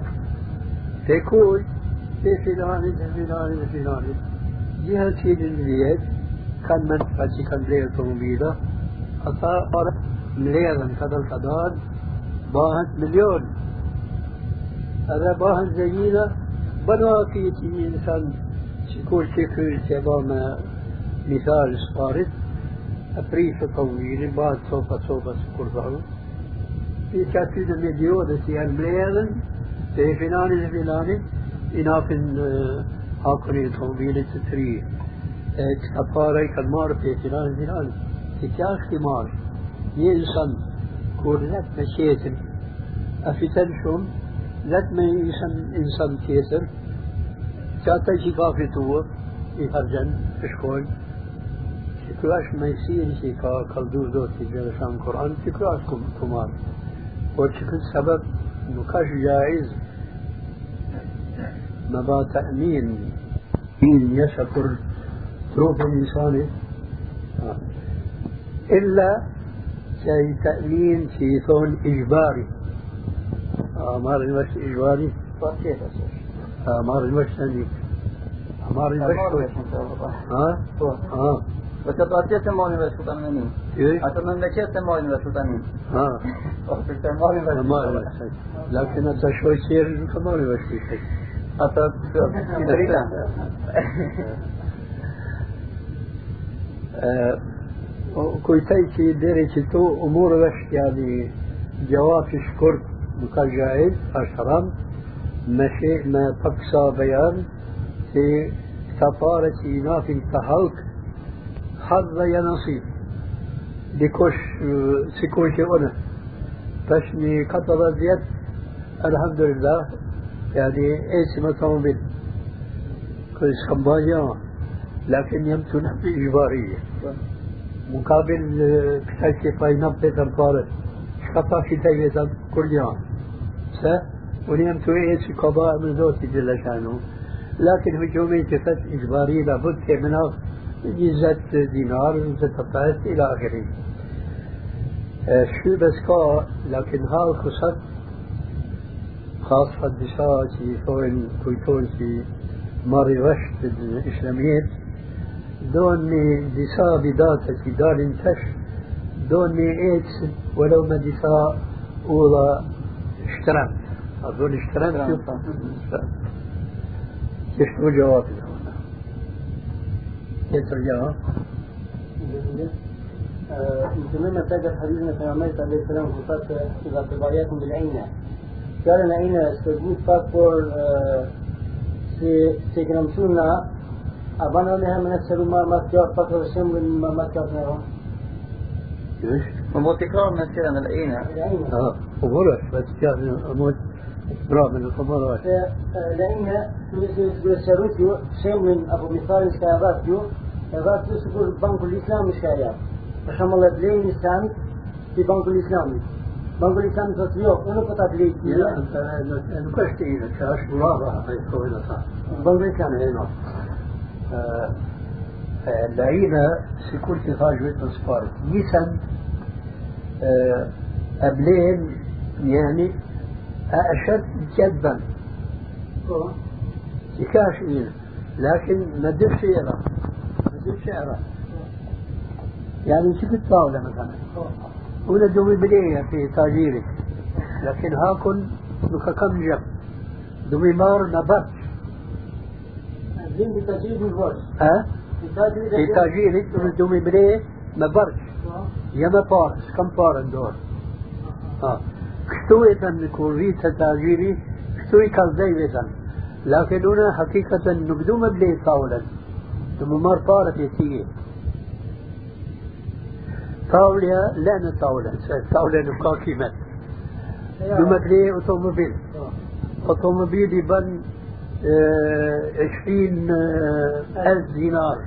في كوي في فلان في فلان في فلان. جهة سيد البيت كان من فاتي كان ليه طومبيلا أصار مليون كذا القدار باهت مليون. هذا باهت زينة بناكي تي إنسان شكول شكل تبا مثال صارت أبريف طويل بعد صوفة سكر ظهر. في كاتين مليون تي المليون في فلان فلان إناف هاكوني طويل تتري كفارة كالمار في فلان فلان. في كاش كمار ينسان كون لك مشيتن أفتن شم لك ما ينسان إنسان كيسر كاتا شي كافي تو يهرجن اشكوي شكراش ما يصير شي كا كالدور دوت في جلسان القرآن شكراش كم كمار وشكل سبب نكاش جائز ما با تأمين مين يشكر ظروف الإنسان إلا شيء تأمين في ثون إجباري أمار المش إجباري كيف أمار المش ثاني أمار المش ها؟ ها. بس atje se marrin (laughs) (laughs) vesh këta me një. إيه Ato në meqet se marrin vesh këta një. ها Po për të marrin vesh. أمار المش لكن هذا شوي سير كمان المش شيء Ato i drita. كويتي ديري تو امور بس يعني جواب شكر مكان جائز اشرم مشي ما تقصى بيان في كفارة ناف تهلك حظ يا نصيب. بكوش سكوش أنا. تشني قطر زيت. الحمد لله. يعني إيش ما تعمل كل خمبايا لكن يمتن بإجبارية مقابل كتاكي فاينة بيتر فارس شكتا في تايزا كل يوم. س ونيم تويت قضاء من ذوتي جل شانه لكن هجومي تفت إجباري لابد منها جزت دينار جزت فاس إلى آخره. شو بس كا لكن هال خصت خاصة بساعة فوين كويتون في ماري رشد الإسلاميات دوني دسا بداتة دار انتش دوني ايتس ولو ما دسا اولا اشترمت اظن اشترمت شو عليه السلام قال العينة استجوب فاكور na a banë në herë në seru ma ma kjo pak për shembull ma ma kjo në إيش؟ ما تكرار من كده من العينة آه وغلط بس كان من الخمارات لأن سيروتيو شيء أبو مثال سياراتيو سياراتيو سكول بنك الإسلام شايع فشام الله بلين الإسلام في بنك الإسلامي بنك الإسلام تصيو أنا كنت أبلي لا أنت أنا كشت إيدك كاش مرابعه في كوينه صح. بنك هنا سيكورتي خارج ترانسبارت نيسان أبلين يعني أشد جدا. كاش إينا لكن ما درش يرى ما درش يرى يعني شو الطاولة مثلا؟ ولا دومي بليه في تاجيرك. لكن هاكل نكا كم جب. دومي مار نبات بتجيب الوش ها؟ في تاجيرك دومي بليه ما e parë, s'kam parë në dorë. Ha. شتوي تن كوري تتاجيري شتوي كازاي لكن هنا حقيقة نبدو مبلي طاولا ثم مر طارت يتيجي طاولة لا نطاولا طاولة نبقى كيما نمبلي اوتوموبيل اوتوموبيل يبن آه، عشرين آه، ألف دينار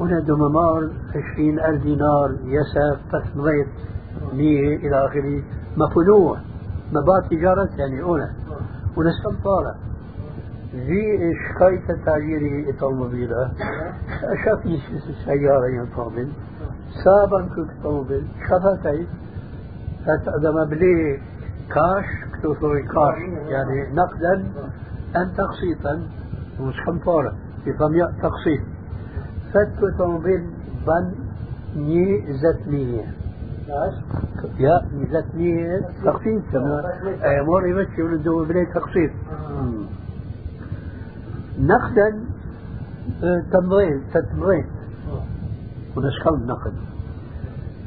هنا دممار عشرين ألف دينار يسر تسميت مية إلى آخره مفنوع مبات تجارة يعني هنا هنا طالع. في شكاية تاجيري الأوتوموبيل شافني سيارة ينطابل سابا كنت أوتوموبيل شفتي فما بلي كاش كتوصل كاش. يعني نقدا أم تقسيطا. مش فارة يفهم تقسيط. فت أوتوموبيل بن ني زتمية يا زتمية تقسيط كما أمور يمشي ولدو بلي تقسيط نقدا تمضين تتمضين ونشكل نقد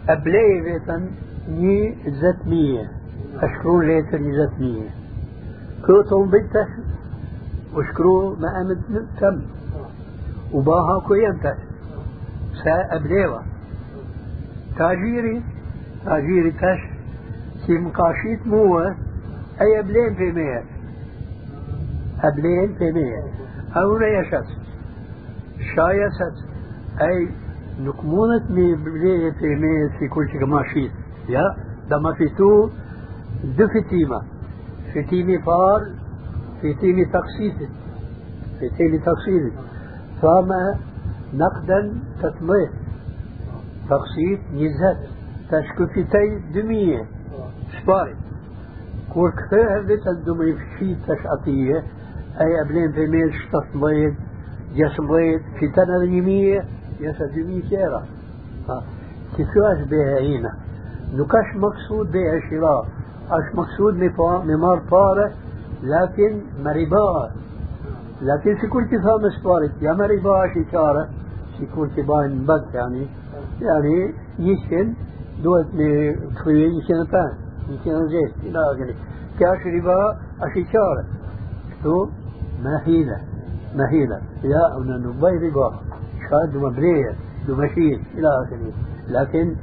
أبلي بيتا ني زتمية أشكرون ليتر زتمية كوتهم بيتا وشكرو ما أمد تم. وباها كويمتا سا أبليوة تاجيري. تاجيري تاش سي مقاشيت موه أي أبلين في مية؟ أبلين في مية. أو يشت شايست أي نكمونة مي بليه في مية في كل شيء ماشيت يا دما في تو دفتيمة فتيمي فار في تيني تقسيط في تيني تقسيط فما نقدا تطمئ تقسيط يزهد تشكفتي دمية. شباري كور كفاها بيتا دمي في تشعطية أي أبلين في ميل شتطمئ جسمئ في تنا دمية يسا دمية كيرا كيفاش بها هنا نكاش مقصود بها شراء اش مقصود ممار باره لكن مريبا لكن سيكون تفهم سبارت يا مريبا شكارة سيكون تبان بد يعني يعني يشكن دوت لتخوي يشكن بان يشكن زيت إلى آخره كاش ربا أشكارة تو مهيلة مهيلة يا أنا نبي ربا شاد مبلية مشين إلى آخره لكن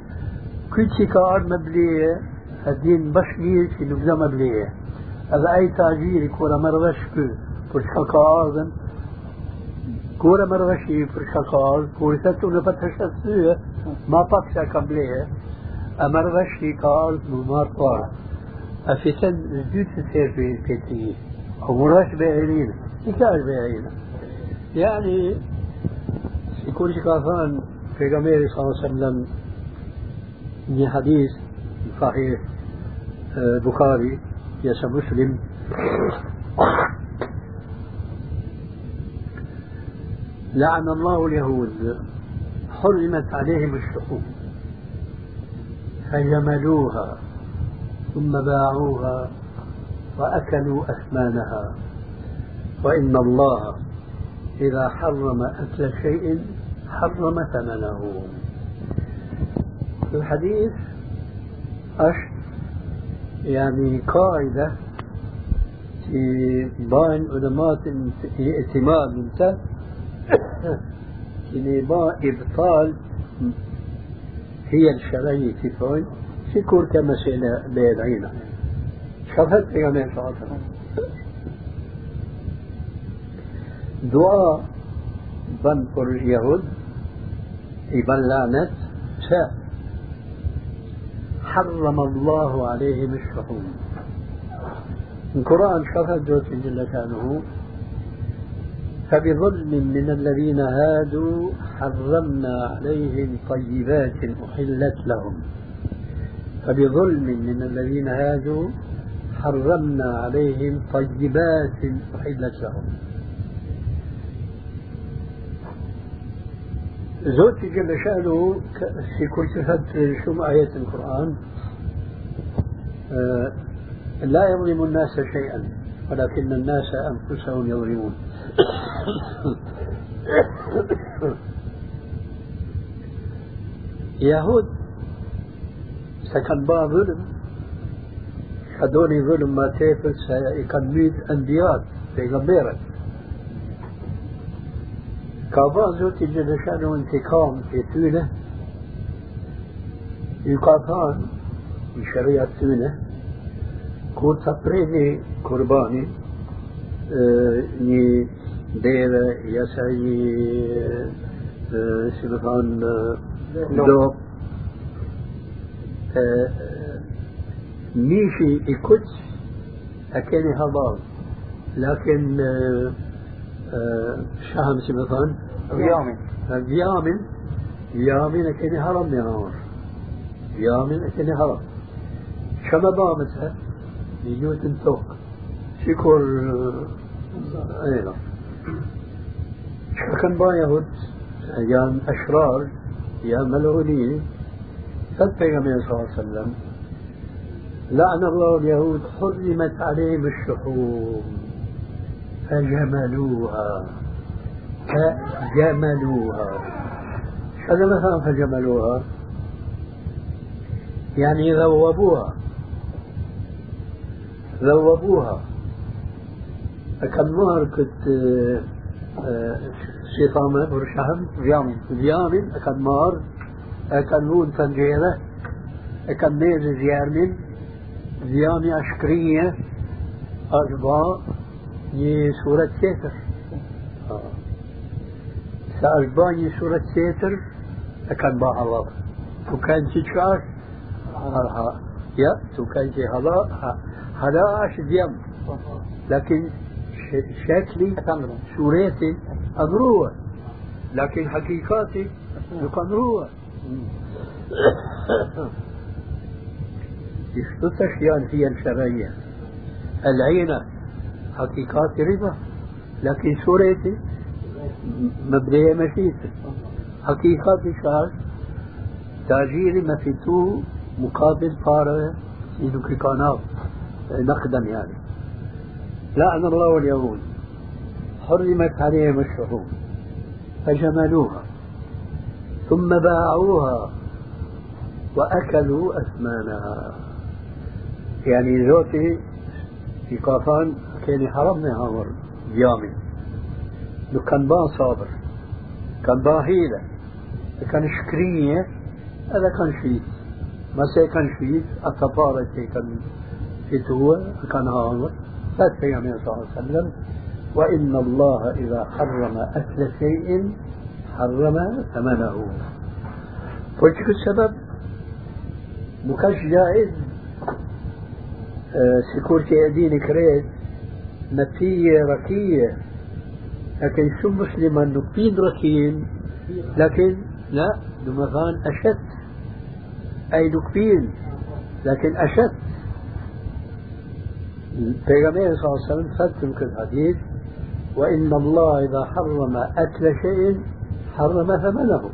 كل شكار مبلية الدين بشميل في نبذة مبلية edhe ai tajiri kur e merr vesh ky për çka ka ardhen kur e merr vesh i për çka ka ardhur kur i thotë unë për të shëtsyë ma pak se ka bleje e merr vesh i ka ardhur më marr para e fitën dytë të أمر غشتي قال. نمار طار افتن جوت سير في الكتي ومرش بعينينا. نتاج بعينينا. يعني يكون شي كافان في غمير صلى الله عليه وسلم من حديث صحيح آه، بخاري يسا مسلم. لعن الله اليهود. حرمت عليهم الشحوم فجملوها ثم باعوها وأكلوا أثمانها. وإن الله إذا حرم أكل شيء حرم ثمنه. في الحديث أش يعني قاعدة في بين علماء اعتماد انت (coughs) يعني ما إبطال هي الشرعية كيفون شكور كمسألة بيدعينا. شفت يعني صلى الله. عليه وسلم دعاء بن اليهود يبن لعنت شاء. حرم الله عليهم الشحوم. القرآن شرح جوت جل شأنه. فبظلم من الذين هادوا حرمنا عليهم طيبات أحلت لهم. فبظلم من الذين هادوا حرمنا عليهم طيبات أحلت لهم. زوجي جل شأنه في كل صفة شم آية القرآن آه لا يظلم الناس شيئا ولكن الناس أنفسهم يظلمون. يهود سكن با ظلم. هدول ظلم ما تيفل سيكن ميت أنبياء بيغمبرت كابا زوتي جلشان انتقام في تونه يقاطان من شريعة تونه كور تبريني قرباني آه ني ديرة سبحان دوب ميشي يكتش أكيني هضال لكن شهم مثلا يامن يامن يامن أكيني هرم يا يامن أكيني هرم شما بامتها نيوتن توك شكر أيضا شكن با يهود أيام أشرار يا ملعونين فالبيغمبر صلى الله عليه وسلم لعن الله اليهود حرمت عليهم الشحوم فجملوها فجملوها. هذا مثلا فجملوها. يعني ذوبوها ذوبوها. كم نهر كنت شيطامة برشهم فيامن فيامن كم نهر كم نون تنجيلة. كم نيز زيارمن زيامي أشكرية. أجباء. ني سورة سيتر. سأجباء ني سورة سيتر. كم با الله وكان تشار يا تو كان هلا هلا اش ديم لكن شكلي سورتي أدروه لكن حقيقاتي روح يشتتش يعني هي الشرعية العينة حقيقات رضا لكن سورتي مبدئية مشيتي حقيقات شعر تاجيري ما في تو مقابل فارغ سيدو كيكانات نقدا يعني لعن الله اليهود حرمت عليهم الشحوم فجملوها. ثم باعوها. وأكلوا أثمانها. يعني زوتي في قافان كان حرمنا هامر يامي لو كان با صابر. كان با هيلة كان شكرية. هذا كان شيء. ما كان شيء. التفارة كان فتوة كان هامر فات صلى الله عليه وسلم. وإن الله إذا حرم أكل شيء حرم ثمنه. فوجك السبب؟ مكاش جائز. آه سيكورتي أدين كريت نتية ركية. لكن شو مسلما نقين ركين لكن لا دمغان أشد. أي نقين لكن أشد. البيغمبر صلى الله عليه وسلم فتم الحديث وإن الله إذا حرم أكل شيء حرم ثمنه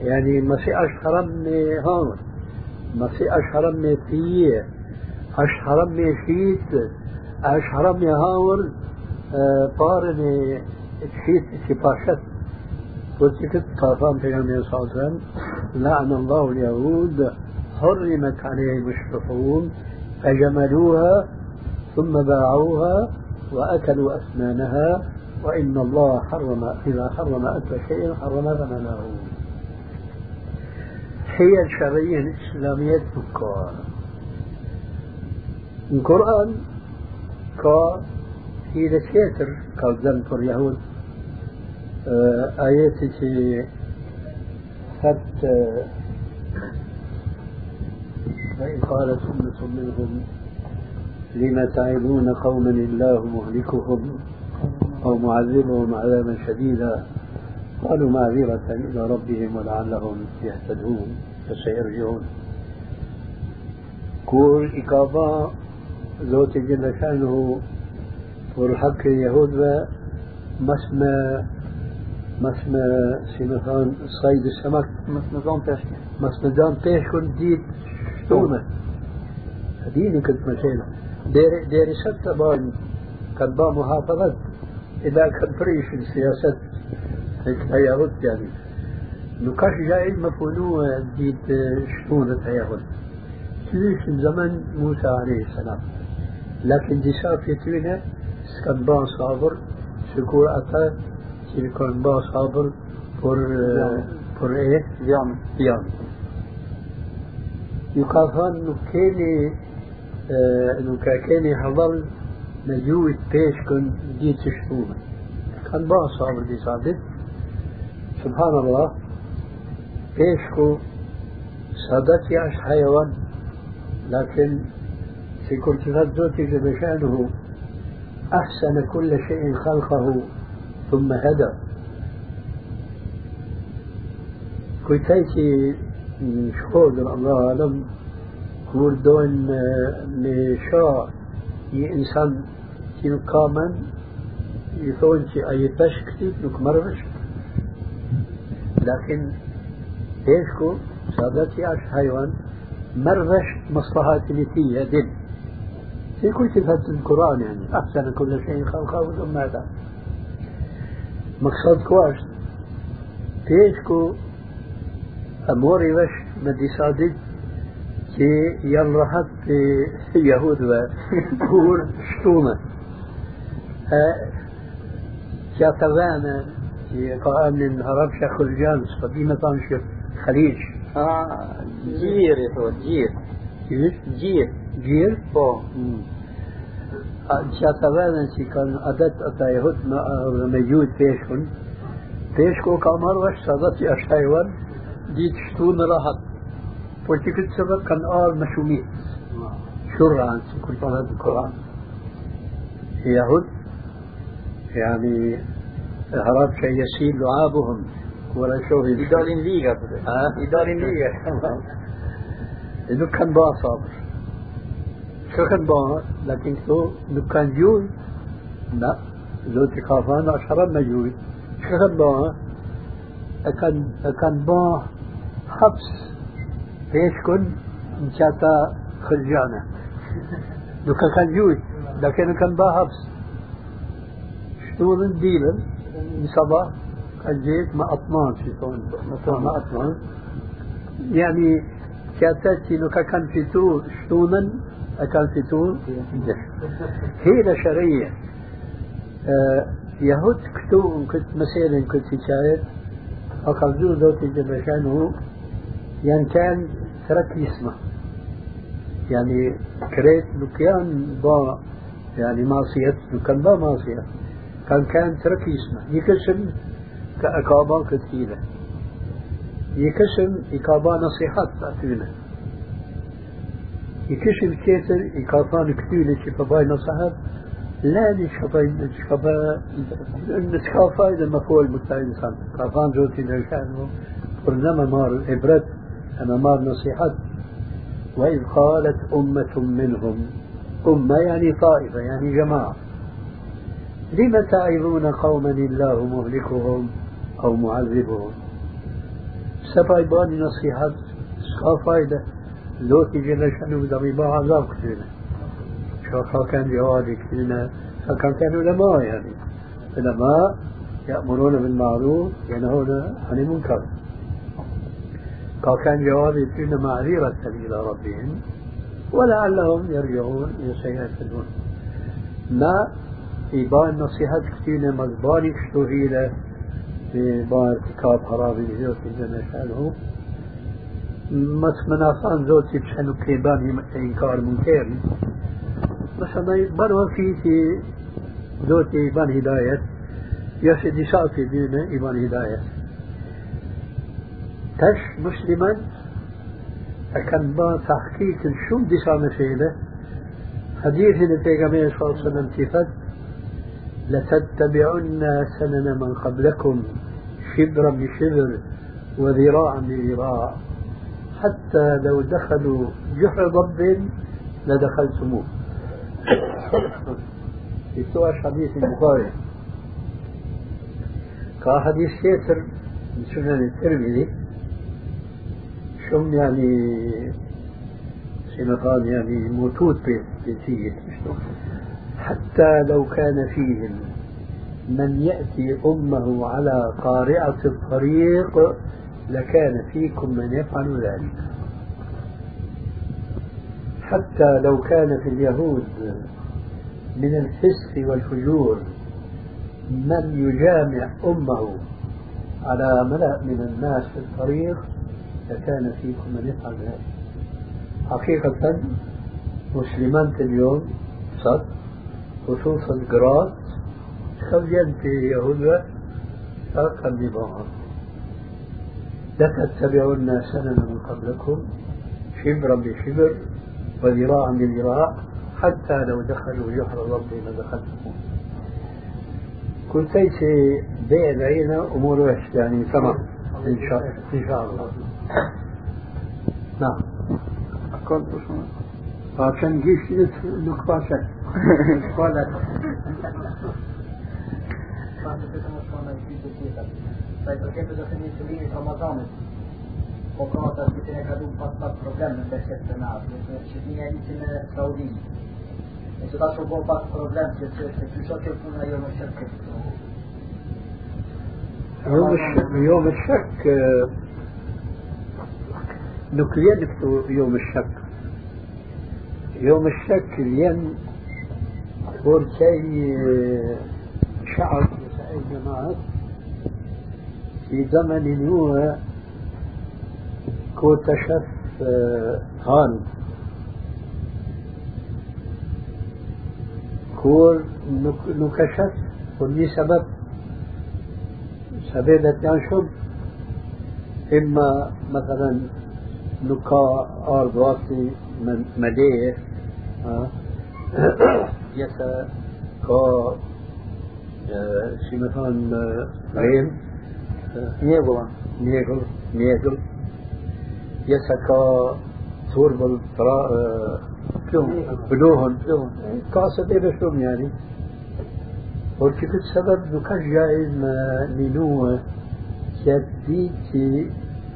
يعني ما في من هون ما في من فيه من شيت من هاور بارن شيت سباشت وذكرت قافان في النبي صلى الله عليه وسلم لعن الله اليهود حرمت عليهم الشحوم فجملوها ثم باعوها وأكلوا أسنانها وإن الله حرم إذا حرم أكل شيء حرم ثمنه هي الشرعية الإسلامية تذكر القرآن كا هي لسيتر كالزن فور يهود. آياتي حتى وإن قالت أمة منهم لم تعظون قوما الله مهلكهم أو معذبهم عذابا شديدا قالوا معذرة إلى ربهم ولعلهم يهتدون فسيرجعون كل إقابة زوت جل شأنه والحق اليهود مسمى مسمى سمثان صيد السمك. مسندان بيشكي مسندان بيشكن ديت شتومة هديني كنت مشينا ديري ستة بان كان با محافظة إذا كان فريش السياسات اليهود يعني نكاش جاي مفهوم ديت شتونة اليهود تليش زمن موسى عليه السلام لكن دي شافتونه سكن بان صابر شكور أتا سيكون بان صابر por, por e janë. janë. Ju ka thënë nuk ka keni hadhal me gjujt peshkën ditë të shtume. Kanë ba sabër disa ditë. Subhanallah, peshku صادت يعش حيوان لكن في كل صفات ذاته جل شأنه أحسن كل شيء خلقه ثم هدى kujtajti në shkodër, Allah që nuk ka men, i thonë që a jetash këtit nuk mërvesh. لكن بيشكو سادتي عش حيوان مرغش مصلحات نتيجة دل في كل صفة القرآن يعني أحسن كل شيء خلقه ثم هذا مقصد كواش بيشكو أموري وش بدي صادق që janë rahat të jahudve kur shtume. Që ata vene që ka emnin Arabsha Khuljan, së di me thamë që Khalij. Gjirë, i thot, gjirë. Qysh? Gjirë. Gjirë? Po. Që ata vene që kanë adet ata jahud që këtë sebeb kanë arë më shumit. شرعا كل هذا القرآن. يهود يعني هرب شيء يسيل لعابهم. ولا شوف për ها؟ Idalin liga. انه كان بقى صابر. شو كان بقى لكن تو انه كان جوي لا لو تخافان اشرب ما جوي شو كان بقى كان كان بقى حبس. إيش كن مشاتا خرجانه لو كان كان جوي لكن كان بقى حبس شتون الديلر صباح الجيت ما أطمان شيطان ما أطمان يعني كاتاتي لو كان في تو شتونا كان في تو هي شرية يهود كتو كنت مثلا كنت شاعر أقصدوا ذوتي جل شانه يعني كان ترك اسمه يعني كريت لكيان با يعني معصية كان با معصية كان كان ترك اسمه يكسم كأكابا كثيرة يكسم إكابا نصيحات أتونا يكسم كيتر إكافان كثيرة شفباي نصيحات. لا نشفباي نشفبا نشفبا إذا ما هو المستعين كافان جوتي نشانه. برنما مار إبرت أما مار نصيحات وإذ قالت أمة منهم أمة يعني طائفة يعني جماعة. لم تعظون قوما الله مهلكهم أو معذبهم؟ سبعي باني نصيحة سكا فايدة. لوتي جل شأنه ضريبا عذاب كثيرا شو كان جوابي كثيرا فكان كانوا علماء يعني. علماء يأمرون بالمعروف ينهون عن المنكر. كان جوابي كثيرا معذرة إلى ربهم ولعلهم يرجعون يتيهون ما إيبان نصيحات كثيرة مزباني كشتوهيلة في بان ارتكاب حرام الزوت جل شأنه. مس منافان زوتي بشأنه كيبان إنكار منكر. مثلا بروا في في زوتي إيبان هداية. يشد شافي بينا إيبان هداية. تش مسلما كان با تحقيق شو دسا مسيلة حديث النبي صلى الله عليه وسلم كيفت لتتبعن سنن من قبلكم شبرا بشبر وذراعا بذراع حتى لو دخلوا جحر ضب لدخلتموه. في حديث البخاري كحديث كيتر من سنن الترمذي شم يعني سنقان يعني موتوت بنتيجة حتى لو كان فيهم من يأتي أمه على قارعة الطريق لكان فيكم من يفعل ذلك. حتى لو كان في اليهود من الفسق والفجور من يجامع أمه على ملأ من الناس في الطريق لكان فيكم من يفعل ذلك. حقيقة مسلمان اليوم صد خصوصا قرات خليا في يهوذا ساق النظام لتتبعن سنن من قبلكم شبرا بشبر وذراعا بذراع حتى لو دخلوا جحر رب لدخلتموه كنت في بيع العينة أمور يعني تمام إن شاء الله. نعم كنت عشان جيش نقاشك قالت Sai përket të thënë të vitit Ramazanit, po ka të vitin e ka du pas pas problem në besit të natë, në që një e një në Saudi. E që ta që po pas problem që që që që që puna jo më shërë këtë. يوم الشك يوم الشك نكلين يوم الشك. يوم الشك لين كل شيء شعب الجماعات في زمن نوح كوتشف هان. كور نكشف كل سبب. سبب ينشب إما مثلا نكا أرضاتي من مليه يسا كا شي مثلا غيم ميغل ميغل ميغل يسا كا ثور بل ترا بلوهن بلوهن كاسة ايبا شوم يعني ولكن السبب نكا جائز ما نينوه يديتي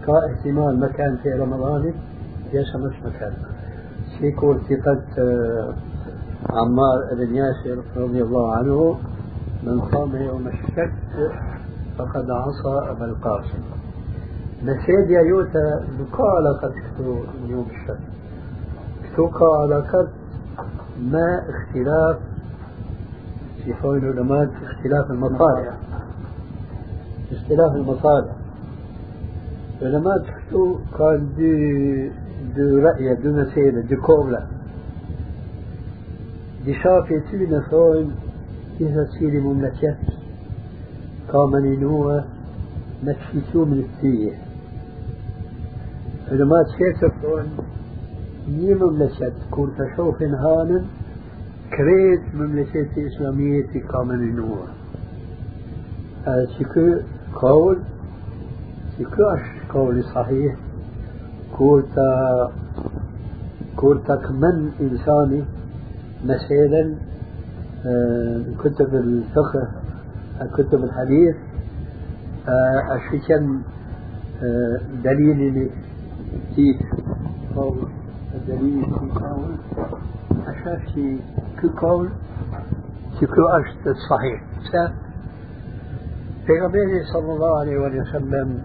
ihtimal مكان في رمضان مش مكان. في كور ثقة عمار بن ياسر رضي الله عنه من قام يوم الشك فقد عصى أبا القاسم. نسيد يا يوتا كتو يوم الشك كتو قال قد ما اختلاف في قول العلماء اختلاف المصالح. اختلاف المصالح. العلماء كتو قال دي دو رأي دو مسيرة دو كوبلة دي شافي تينا ثوين إذا سيري مملكات كامن نوى نكشيسو من السية علماء تشيسر ثوين ني مملكات كون تشوف هانن كريت مملكات إسلامية كامن نوى هذا شكو قول شكو أش قولي صحيح. كورتا كورتا كمن إنساني؟ مثلا كتب الفقه كتب الحديث أشكن دليل اللي في قول. الدليل في قول. أشاف شي كل قول شكو أشت الصحيح في صلى الله عليه وسلم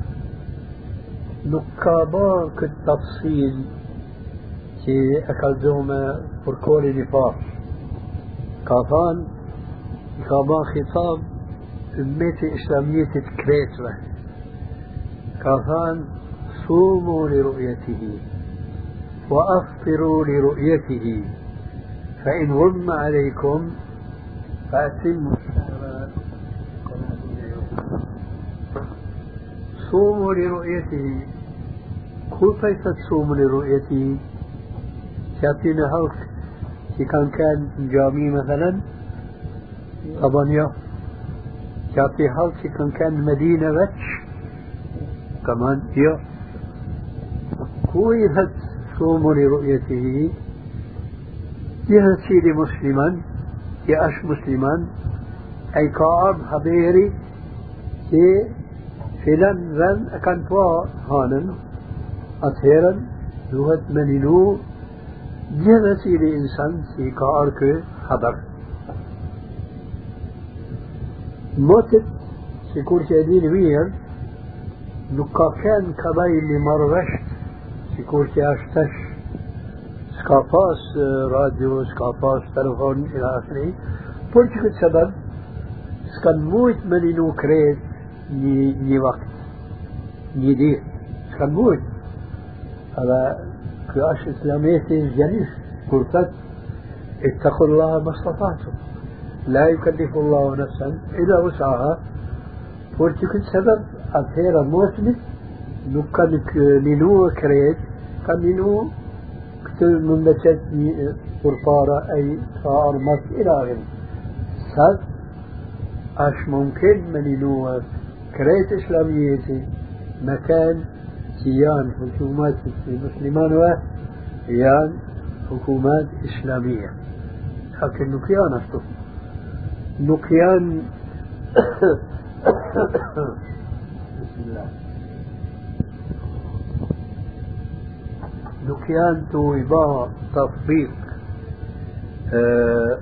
نقابا كالتفصيل كي أكلتهم فركول نفاق. كافان كابان خطاب أمتي إسلامية كريتوة كافان صوموا لرؤيته وأفطروا لرؤيته فإن غم عليكم فأتموا صوموا لرؤيته. كيف تصوم لرؤيته؟ يعطينا هلك. في كان كان جامي مثلا طبعا يا يعطي هلك كان كان مدينة بتش كمان يا. كيف تصوم لرؤيته. يا سيدي مسلما يا أش مسلما أي كعب حبيري e kë haber. Motit, si kur që e dinë mirë, nuk ka ken kabaj li marrë vesht, si kur që ashtë tash, s'ka s'ka pas radio, s'ka pas telefon ila akhiri, për që këtë sebeb, s'kan mujt me një nuk krejt ني وقت ني دي شكون على كاش اسلاميتي جنيش كورتات اتقوا الله ما استطعتم لا يكلف الله نفسا الا وسعها فورتيك سبب اثير موسمي لوكا لينو كريت كمينو كتب من بشات قرطارة أي صار مصر إلى غيره ساد أش ممكن من ينوك كريت إسلاميتي مكان كيان حكومات المسلمان ويان حكومات إسلامية. لكن نكيان أشتو. نكيان بسم الله نكيان تو إباء تطبيق أه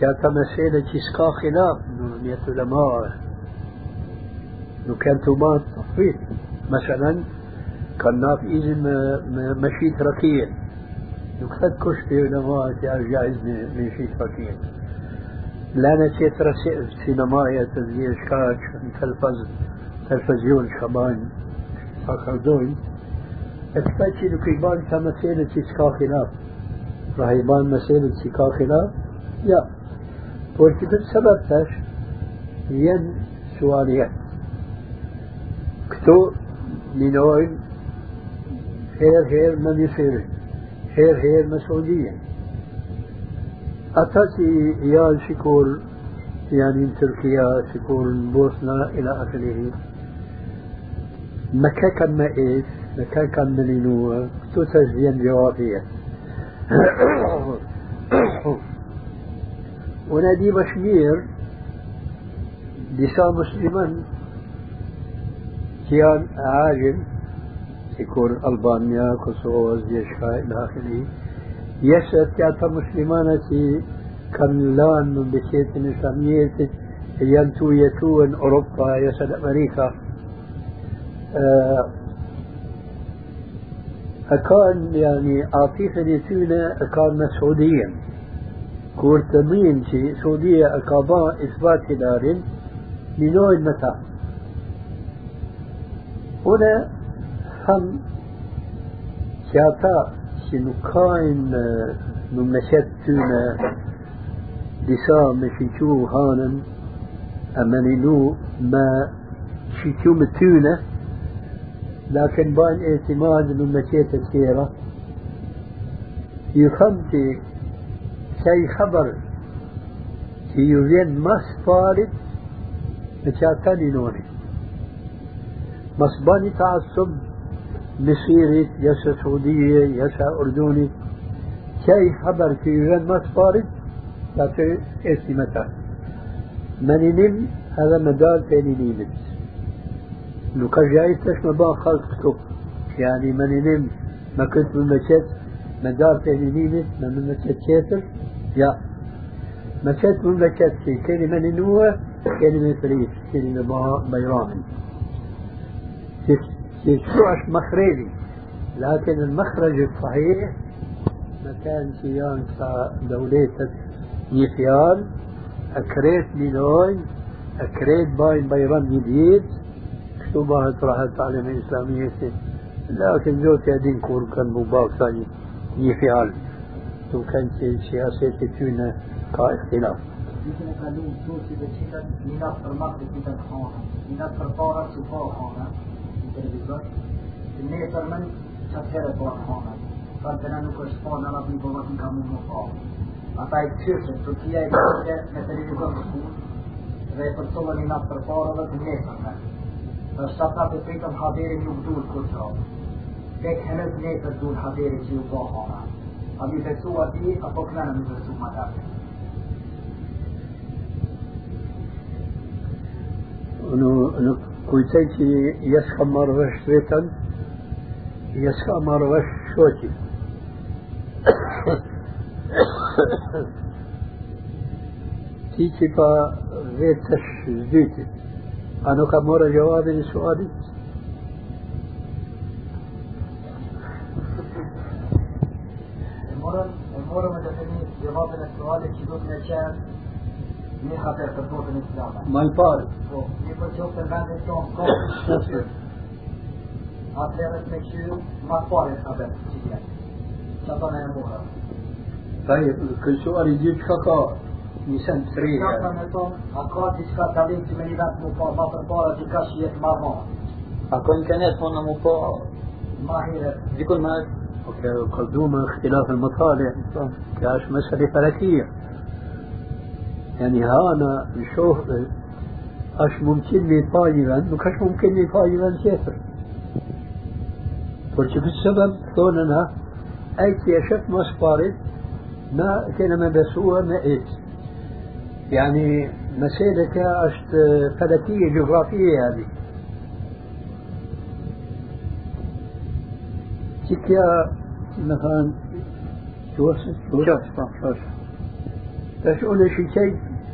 كانت مسألة سكا خلاف من العلماء لو كان تومات تصفيت مثلا كان ناف إذن مشيت ركيا لو كانت كشت علماء جائز مشيت ركيا لا نسيت سينمايا تسجيل شكاك تلفز تلفزيون شبان. خردوين اثبتي لو كيبان كمسألة سكا خلاف راح يبان مسألة سكا خلاف لا. والكتب سببتش ين سواليات كتو لنوين هير هير من يصير هير هير مسعودية أتاتي يا شكور يعني تركيا شكور بوسنا إلى آخره مكة كان ما إيش مكة كان ملينوة كتو تجزيا جوابية (coughs) ونادي بشمير دسا مسلما كيان عاجل يكون ألبانيا كوسوفو زيشكا إلى آخره يسأل كاتا مسلمانتي كان لأن من بشيت الإسلامية ينتو يتون أوروبا يسأل أمريكا أكان يعني عاطفة يتونا أكان مسعوديا كورتمين شي سعودية أكابا إثبات دار لنوع المتاع هنا هم شاتا شنكاين نمشت تونا دسا مشيشو هانن. أمنينو ما شيشو متونة لكن بان اعتماد من مشيت السيرة يخمتي كي خبر كي يوين مس فارد مشاتني نوني مصباني تعصب مصيري يسا سعودية يسا أردني كي خبر فارد لكن اسمي متى. من نم هذا مدال تاني نيمت لو كان جايتش ما بقى خلق كتب يعني من نم ما كنت من مشت مدار تاني نيمت ما من مشت كاتر يا مشت مملكة في كلمة نوة كلمة فريد كلمة بيران تشوش مخرجي. لكن المخرج الصحيح مكان سيان دولة نيفيال أكريت ميلوي أكريت باين بيران جديد كتبها راحت على الإسلامية لكن زوت يدين كور كان مباك ثاني نيفيال تو كان سياسة تكون كاختلاف Ditën e kaluar turqi dhe qitat minat për makë dhe qitat hana në televizor, që ne tërmën që të herë pa hana, sa të në nuk është pa në rapi po vatin ka mund më pa. Ata i qyrëshën, Turkia i qyrëshë me të punë, dhe e përcullën minat për para dhe të nesër me. Dhe shata të pritën haderi nuk duhet kur që Tek henët nesër duhet haderi që ju pa hana. A mi besu ati, apo këna në mi besu ma dati. انه كويتيتي يسخى مرغش ريتن يسخى مرغش شوتي تيجي با غيرتش زيتي أنا كمورة جوابي لسؤالي Morën مرة ما تفهمي جواب السؤال اللي دوت نشان مين خطر تطبوط الإسلام ما يفارق Ni får ta upp en vänlig ståndpunkt. Att levet med tjuv, man får ett abet, tycker jag. Så att han är en månad. طيب كل سؤال يجيب شقاء سريع Prata يعني. till mig vart mot vad man bara till kashi ett marmon. Ako imkaniyat honom u po Mahiret. dikun ma قدوم اختلاف المطالع كاش مسألة فلكية يعني هانا نشوف اش ممكن لي طالبا وكاش ممكن لي طالبا كافر قلت في السبب ثوننا اي شف ما سبارت ما كان ما بسوها ما ايت يعني مسألة كاشت فلكية جغرافية هذه تلك مثلا توصل توصل توصل تشعل شيء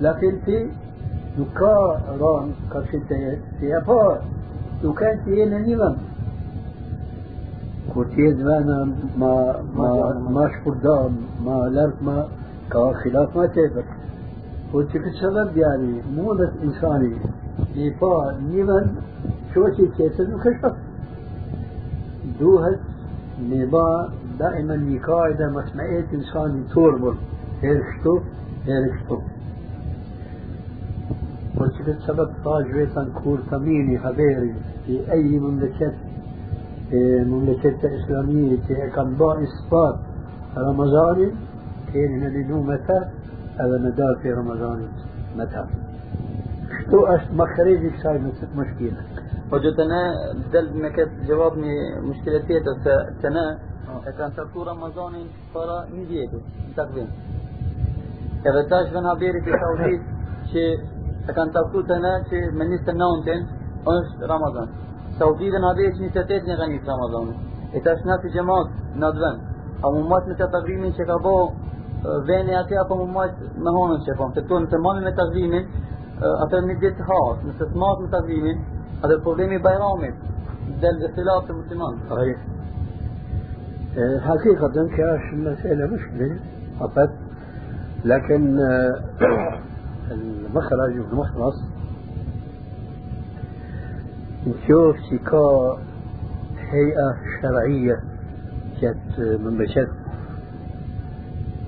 لكن في نكا ران كشتة في أفا نكان تينا نيمان كوتيز ما ما ما ما شفردام ما لرك ما كخلاف ما تفر وتلك السبب يعني مو بس إنساني. إيفا نيمان شو شيء كيسر نكشف دوهت نبا دائما نقاعدة مسمعية إنسان توربل هيرشتو. هيرشتو وشكت سبب طاجوة كور ثميني حبيري في أي مملكة إيه، مملكة إسلامية كان با إثبات رمضان كان نلنو متى؟ هذا ندار في رمضان متى. شتو أش مخرج ساي مشكلة؟ Hoxha të ne, del me këtë gjevab një mushkile tjetër se të ne e kanë caktu Ramazanin para një vjetu, në takvim. Edhe tash vën haberi për Saudit që e kanë caktu të ne që me 29-in është Ramazan. Saudi dhe në haberi që 28 një ka njësë Ramazanin. E tash na si gjemat në atë vend. A mu majtë me të takvimin që ka bo e, veni ati apo mu majtë me honën që po. Se tu nëse mami me takvimin, atër një ditë të hasë, nëse të matë me takvimin, هذا problemi Bajramit del اختلاف të musliman. آه، حقيقة كاش المسألة مشكلة فقط لكن آه، المخرج والمخلص نشوف سيكا هيئة شرعية جت مملكة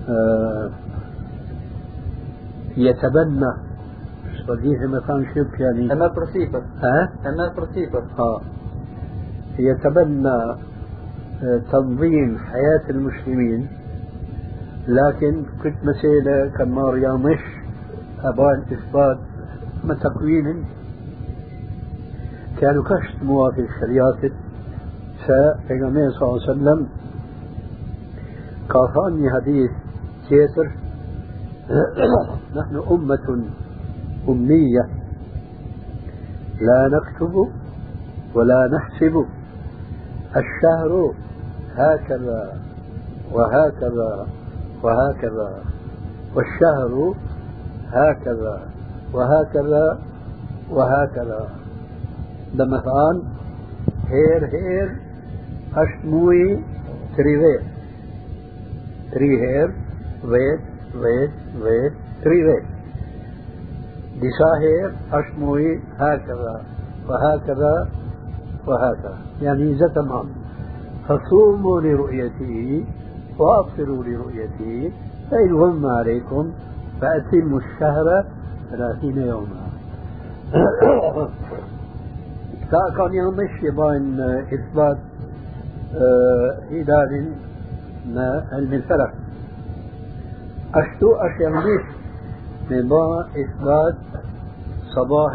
آه، يتبنى. صديقي مثلا شوف يعني. për sipër, ها؟ për sipër. آه يتبنى آه، تنظيم حياة المسلمين. لكن كنت مسألة ماريا مش أبان إثبات ما تكوين كانوا كشت موافق شريعة فالنبي صلى الله عليه وسلم كافاني حديث كيسر (coughs) نحن أمة أمية. لا نكتب ولا نحسب. الشهر هكذا وهكذا وهكذا والشهر هكذا وهكذا وهكذا. مثلا هير هير أشموي تريفير تري هير ويت ويت ويت تري ويت بشاهر أشموي هكذا وهكذا وهكذا. يعني إذا تمام فصوموا لرؤيته وأبصروا لرؤيته فإن غم عليكم فأتموا الشهر ثلاثين يوما. كان يمشي بين إثبات آه، هلال ما علم الفلك أشتو أشياء من با إثبات صباح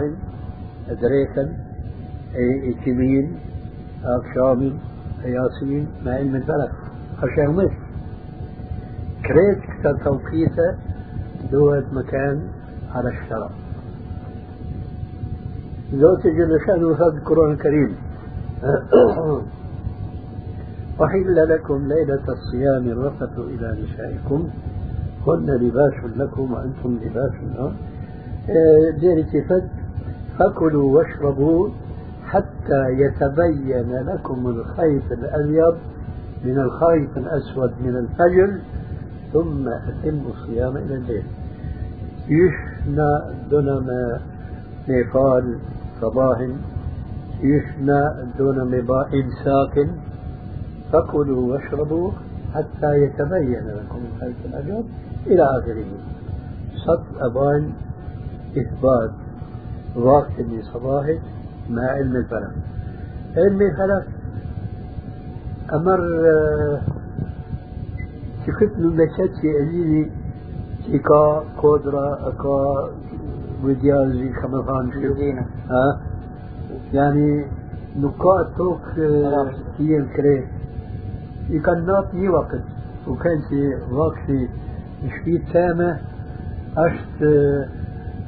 دريكا أي إتمين أكشام ياسين مع علم الفلك أشياء مش كريت كتا توقيته دوت مكان على الشرع. زوجة جل شأنه هذا القرآن الكريم. (clears throat) أحل لكم ليلة الصيام الرفث إلى نسائكم. هن لباس لكم وأنتم لباس. لهم آه، فد فكلوا واشربوا حتى يتبين لكم الخيط الأبيض من الخيط الأسود من الفجر ثم أتموا الصيام إلى الليل. يشنا دونما نيفال صباح. يشنا دون با إمساك فكلوا واشربوا حتى يتبين لكم الخيط الأبيض إلى آخره. صد أبان إثبات وقت صباحك مع علم الفلك. علم الفلك أمر شكت من مشهد في كا كودرا أكا وديازي كما فان ها؟ يعني نقاط توك هي الكريم يكن نعطي وقت. وكان في وقت شفيت سامة أشت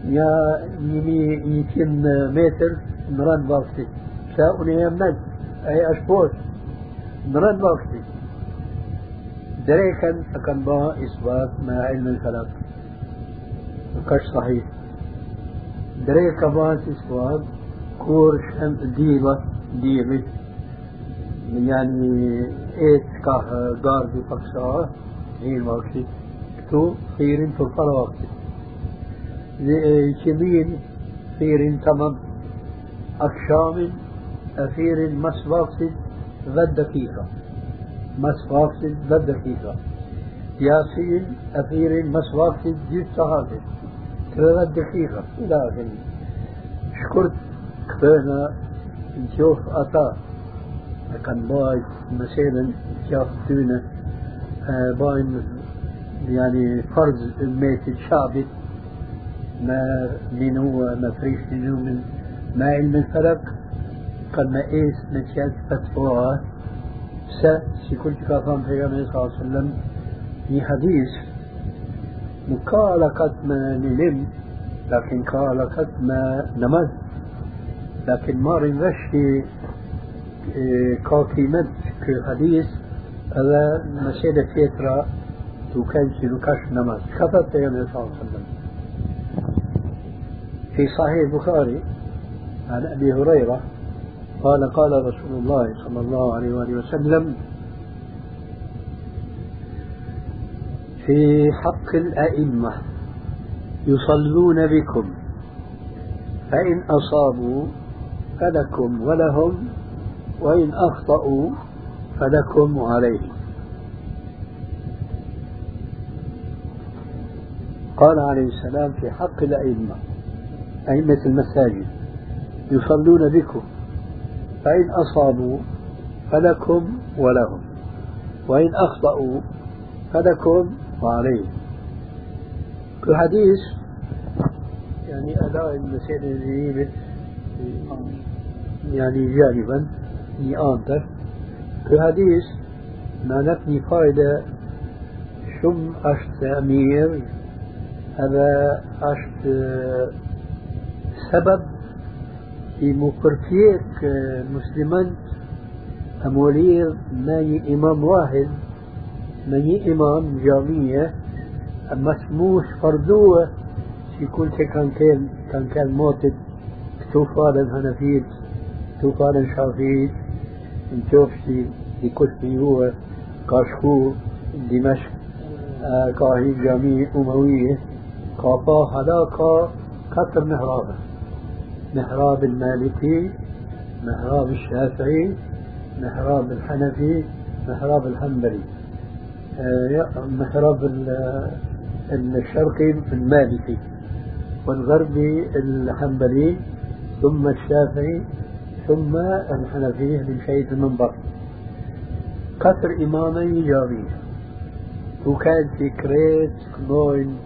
يا يمي يمكن متر نران وقتي ساؤني يمن أي أشبوش. نران وقتي دريكا أكن با إثبات مع علم الفلك كش صحيح. دريكا با إثبات كور شم ديبة ديبة. يعني إيت كاه دار دي فكسا هي وقتي تو خيرين في وقتي شبين خيرين تمام. أكشام أخير مس وقت ذا دقيقة. مس وقت ذا دقيقة ياسين أخير مس وقت جيب ساعات ثلاث دقيقة إلى آخره شكرت كفانا نشوف أتا. كان باي مثلا شاف تونة باين يعني فرض الميت الشعبي ما من هو ما فريش من ما علم الفلك قد ما إيس نشاد فتوى سا كل كافان في صلى الله عليه وسلم في حديث قال قد ما نلم لكن قال قد ما نمد لكن ما رنغشي كاكيمت كحديث هذا مسألة فترة تكن شلوكاش نماز خطت يا صلى الله عليه وسلم في صحيح البخاري عن ابي هريره قال قال رسول الله صلى الله عليه وآله وسلم في حق الأئمة يصلون بكم فإن أصابوا فلكم ولهم وإن أخطأوا فلكم وعليهم قال عليه السلام في حق الأئمة أئمة المساجد يصلون بكم. فإن أصابوا فلكم ولهم. وإن أخطأوا فلكم وعليهم. في حديث يعني أداء المسائل يعني جانبا نيانتر في حديث ما نفني فايدة شم أشت أمير هذا أشت سبب في مقرفيك مسلمان أمولير ماني إمام واحد ماني إمام جامية مسموش فردوة في كل كان كان كان كان موتد كتوفا الهنفيت توفا الشافعي نشوف شي بكتبي هو كاشكو دمشق آه كاهي جامعة أموية كافا هذا كا كتر محراب المالكي محراب الشافعي محراب الحنفي محراب الحنبلي. آه محراب الشرقي المالكي والغربي الحنبلي ثم الشافعي ثم الحنفية من شيء المنبر. كثر إمامي جامي وكان في كريت كنوين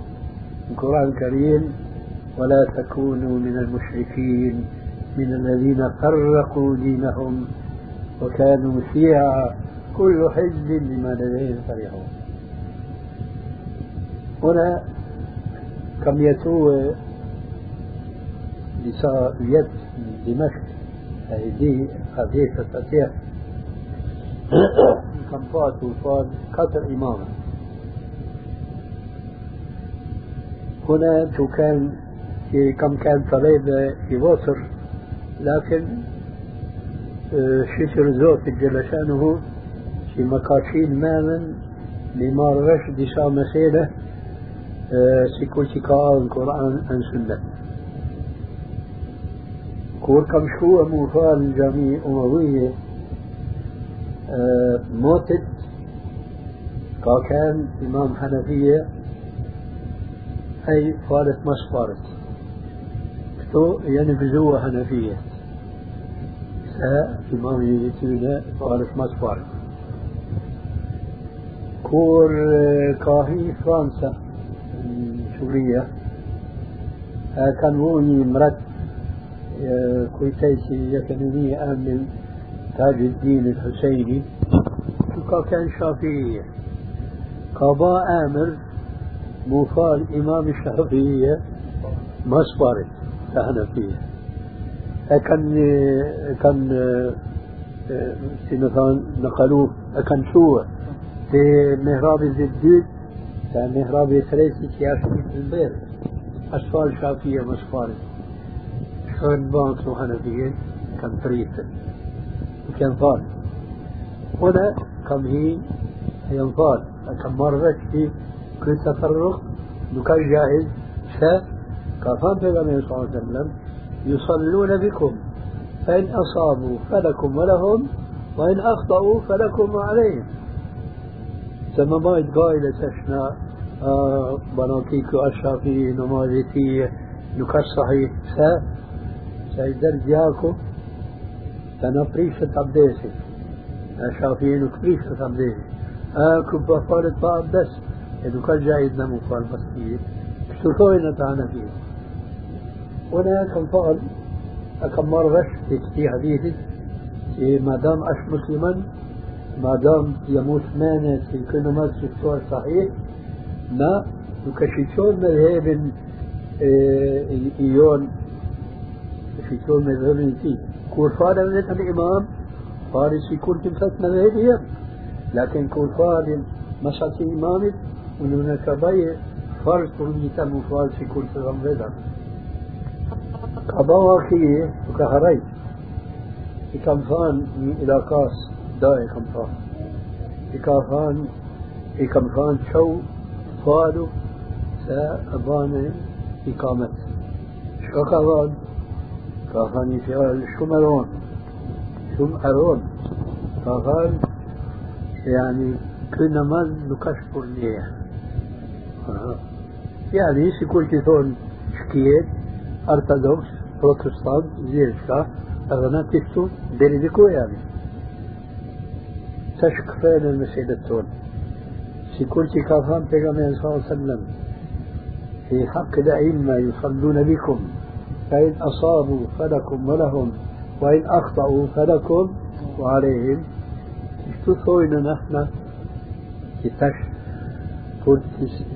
القرآن الكريم ولا تكونوا من المشركين من الذين فرقوا دينهم وكانوا شيعا كل حزب بما لديهم فرحون هنا كم Dimashk, e i di hadithet atje, kam patu fal katër imame. هنا في كم كان طليبة في وصر لكن شكر زوت جل في مكاشين مامن لمارغش دشا مسيلة سيكون شكاء القرآن عن سنة. كور كم شو موفال الجامعة الأموية موتت. كان إمام حنفية أي فارت مش فارت كتو يعني بزوة حنفية. سا إمام يتونا فارت مش فارت كور كاهي فرنسا سوريا كان ووني مرت كويتيسي يكنوني آمن تاج الدين الحسيني. كان شافعية قضاء آمر موفال إمام الشافعية ما صبرت كحنفية كان كان في مثلا نقلوه كان شو في مهراب الزبدود كان مهراب ثلاثة سياسة البيت. أسفال شافية صبرت شلون بانك حنفية كان فريسة وكان فال هنا كم هي ينفال كم مرة في كل تفرق نكون جاهز ش كفان بيغمبر صلى الله عليه وسلم يصلون بكم فإن أصابوا فلكم ولهم وإن أخطأوا فلكم وعليهم سما ما قائلة تشنا آه بناكيك أشافي نمازتي نكاش صحيح سا سيدر جاكو تنفريشة عبديسي أشافي نكفريشة عبديسي آه كبا فارت بس إنه كان جايدنا مقال مسكين شتوين تعنا فيه هنا كم فعل؟ كم مرة في حديثي ما دام أش مسلما ما دام يموت مانع في كل ما تشتوى صحيح. ما نكشيشون مذهب إيون شيشون مذهب فيه كور فادا من الإمام فارسي كل تمسك مذهبهم لكن كور فادا مشاكل إمامك ونونا كباية فرض كرميتا مفال في كل غمبدا كيه وكهري إكمفان من إلاقاس دا إكمفان. إكافان إكمفان شو فادو سأبان إقامت شو كافان؟ كافان يشغل شمرون شمرون كافان يعني كنا ما نكشف ليه يعني يكون تيثون شكيت؟ أرثوذكس بروتستانت زيرشكا أغنى تكتو ديريديكو يعني تشك فين المسيدة تون سيكون كافان بيغامين صلى الله عليه وسلم في حق الأئمة يصلون بكم فإن أصابوا فلكم ولهم وإن أخطأوا فلكم وعليهم اشتثوين نحن تش قلت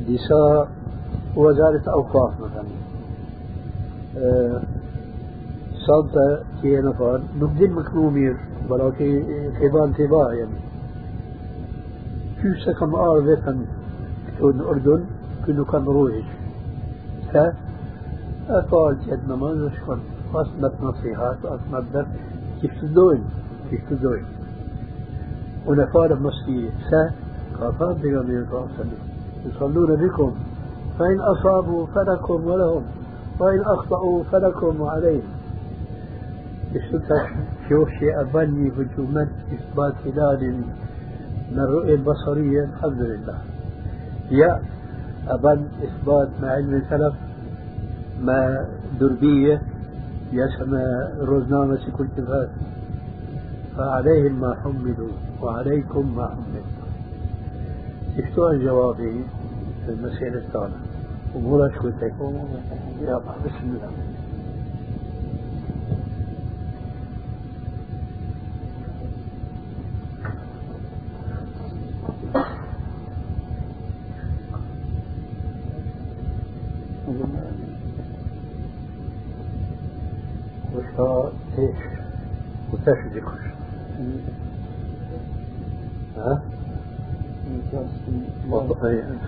دساء وزارة أوقاف مثلا صابتا كي نفر نبدل مكنومير بلاكي خبان تباع يعني. شو سكم آرفة كتون الأردن كنو كان رويش ف أقال جد نماز شكون أصمت نصيحات أصمت درس. كيف تدوين؟ كيف تدوين؟ ونفار مسيح ف قافان بيغمير صلى يصلون بكم. فإن أصابوا فلكم ولهم. وإن أخطأوا فلكم وعليهم شوف شيء أبني هجومات إثبات هلال من الرؤية البصرية الحمد لله. يا أبن إثبات مع علم السلف ما دربية يسمى روزنامة كل تفات فعليهم ما حملوا وعليكم ما حملتم شفتوا جوابي في المسيرة الثانية. أمورك وتكون. يلا بسم الله. وشا إيش وتاش ها؟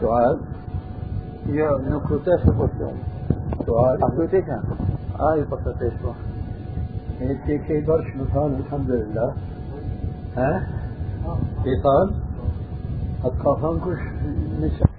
سؤال. يا نكوتاش بوشون سؤال أكوتاش آي بساتاش بو هيك كي درش مثال الحمد لله ها؟ كيف قال؟ قد كافان كش نساء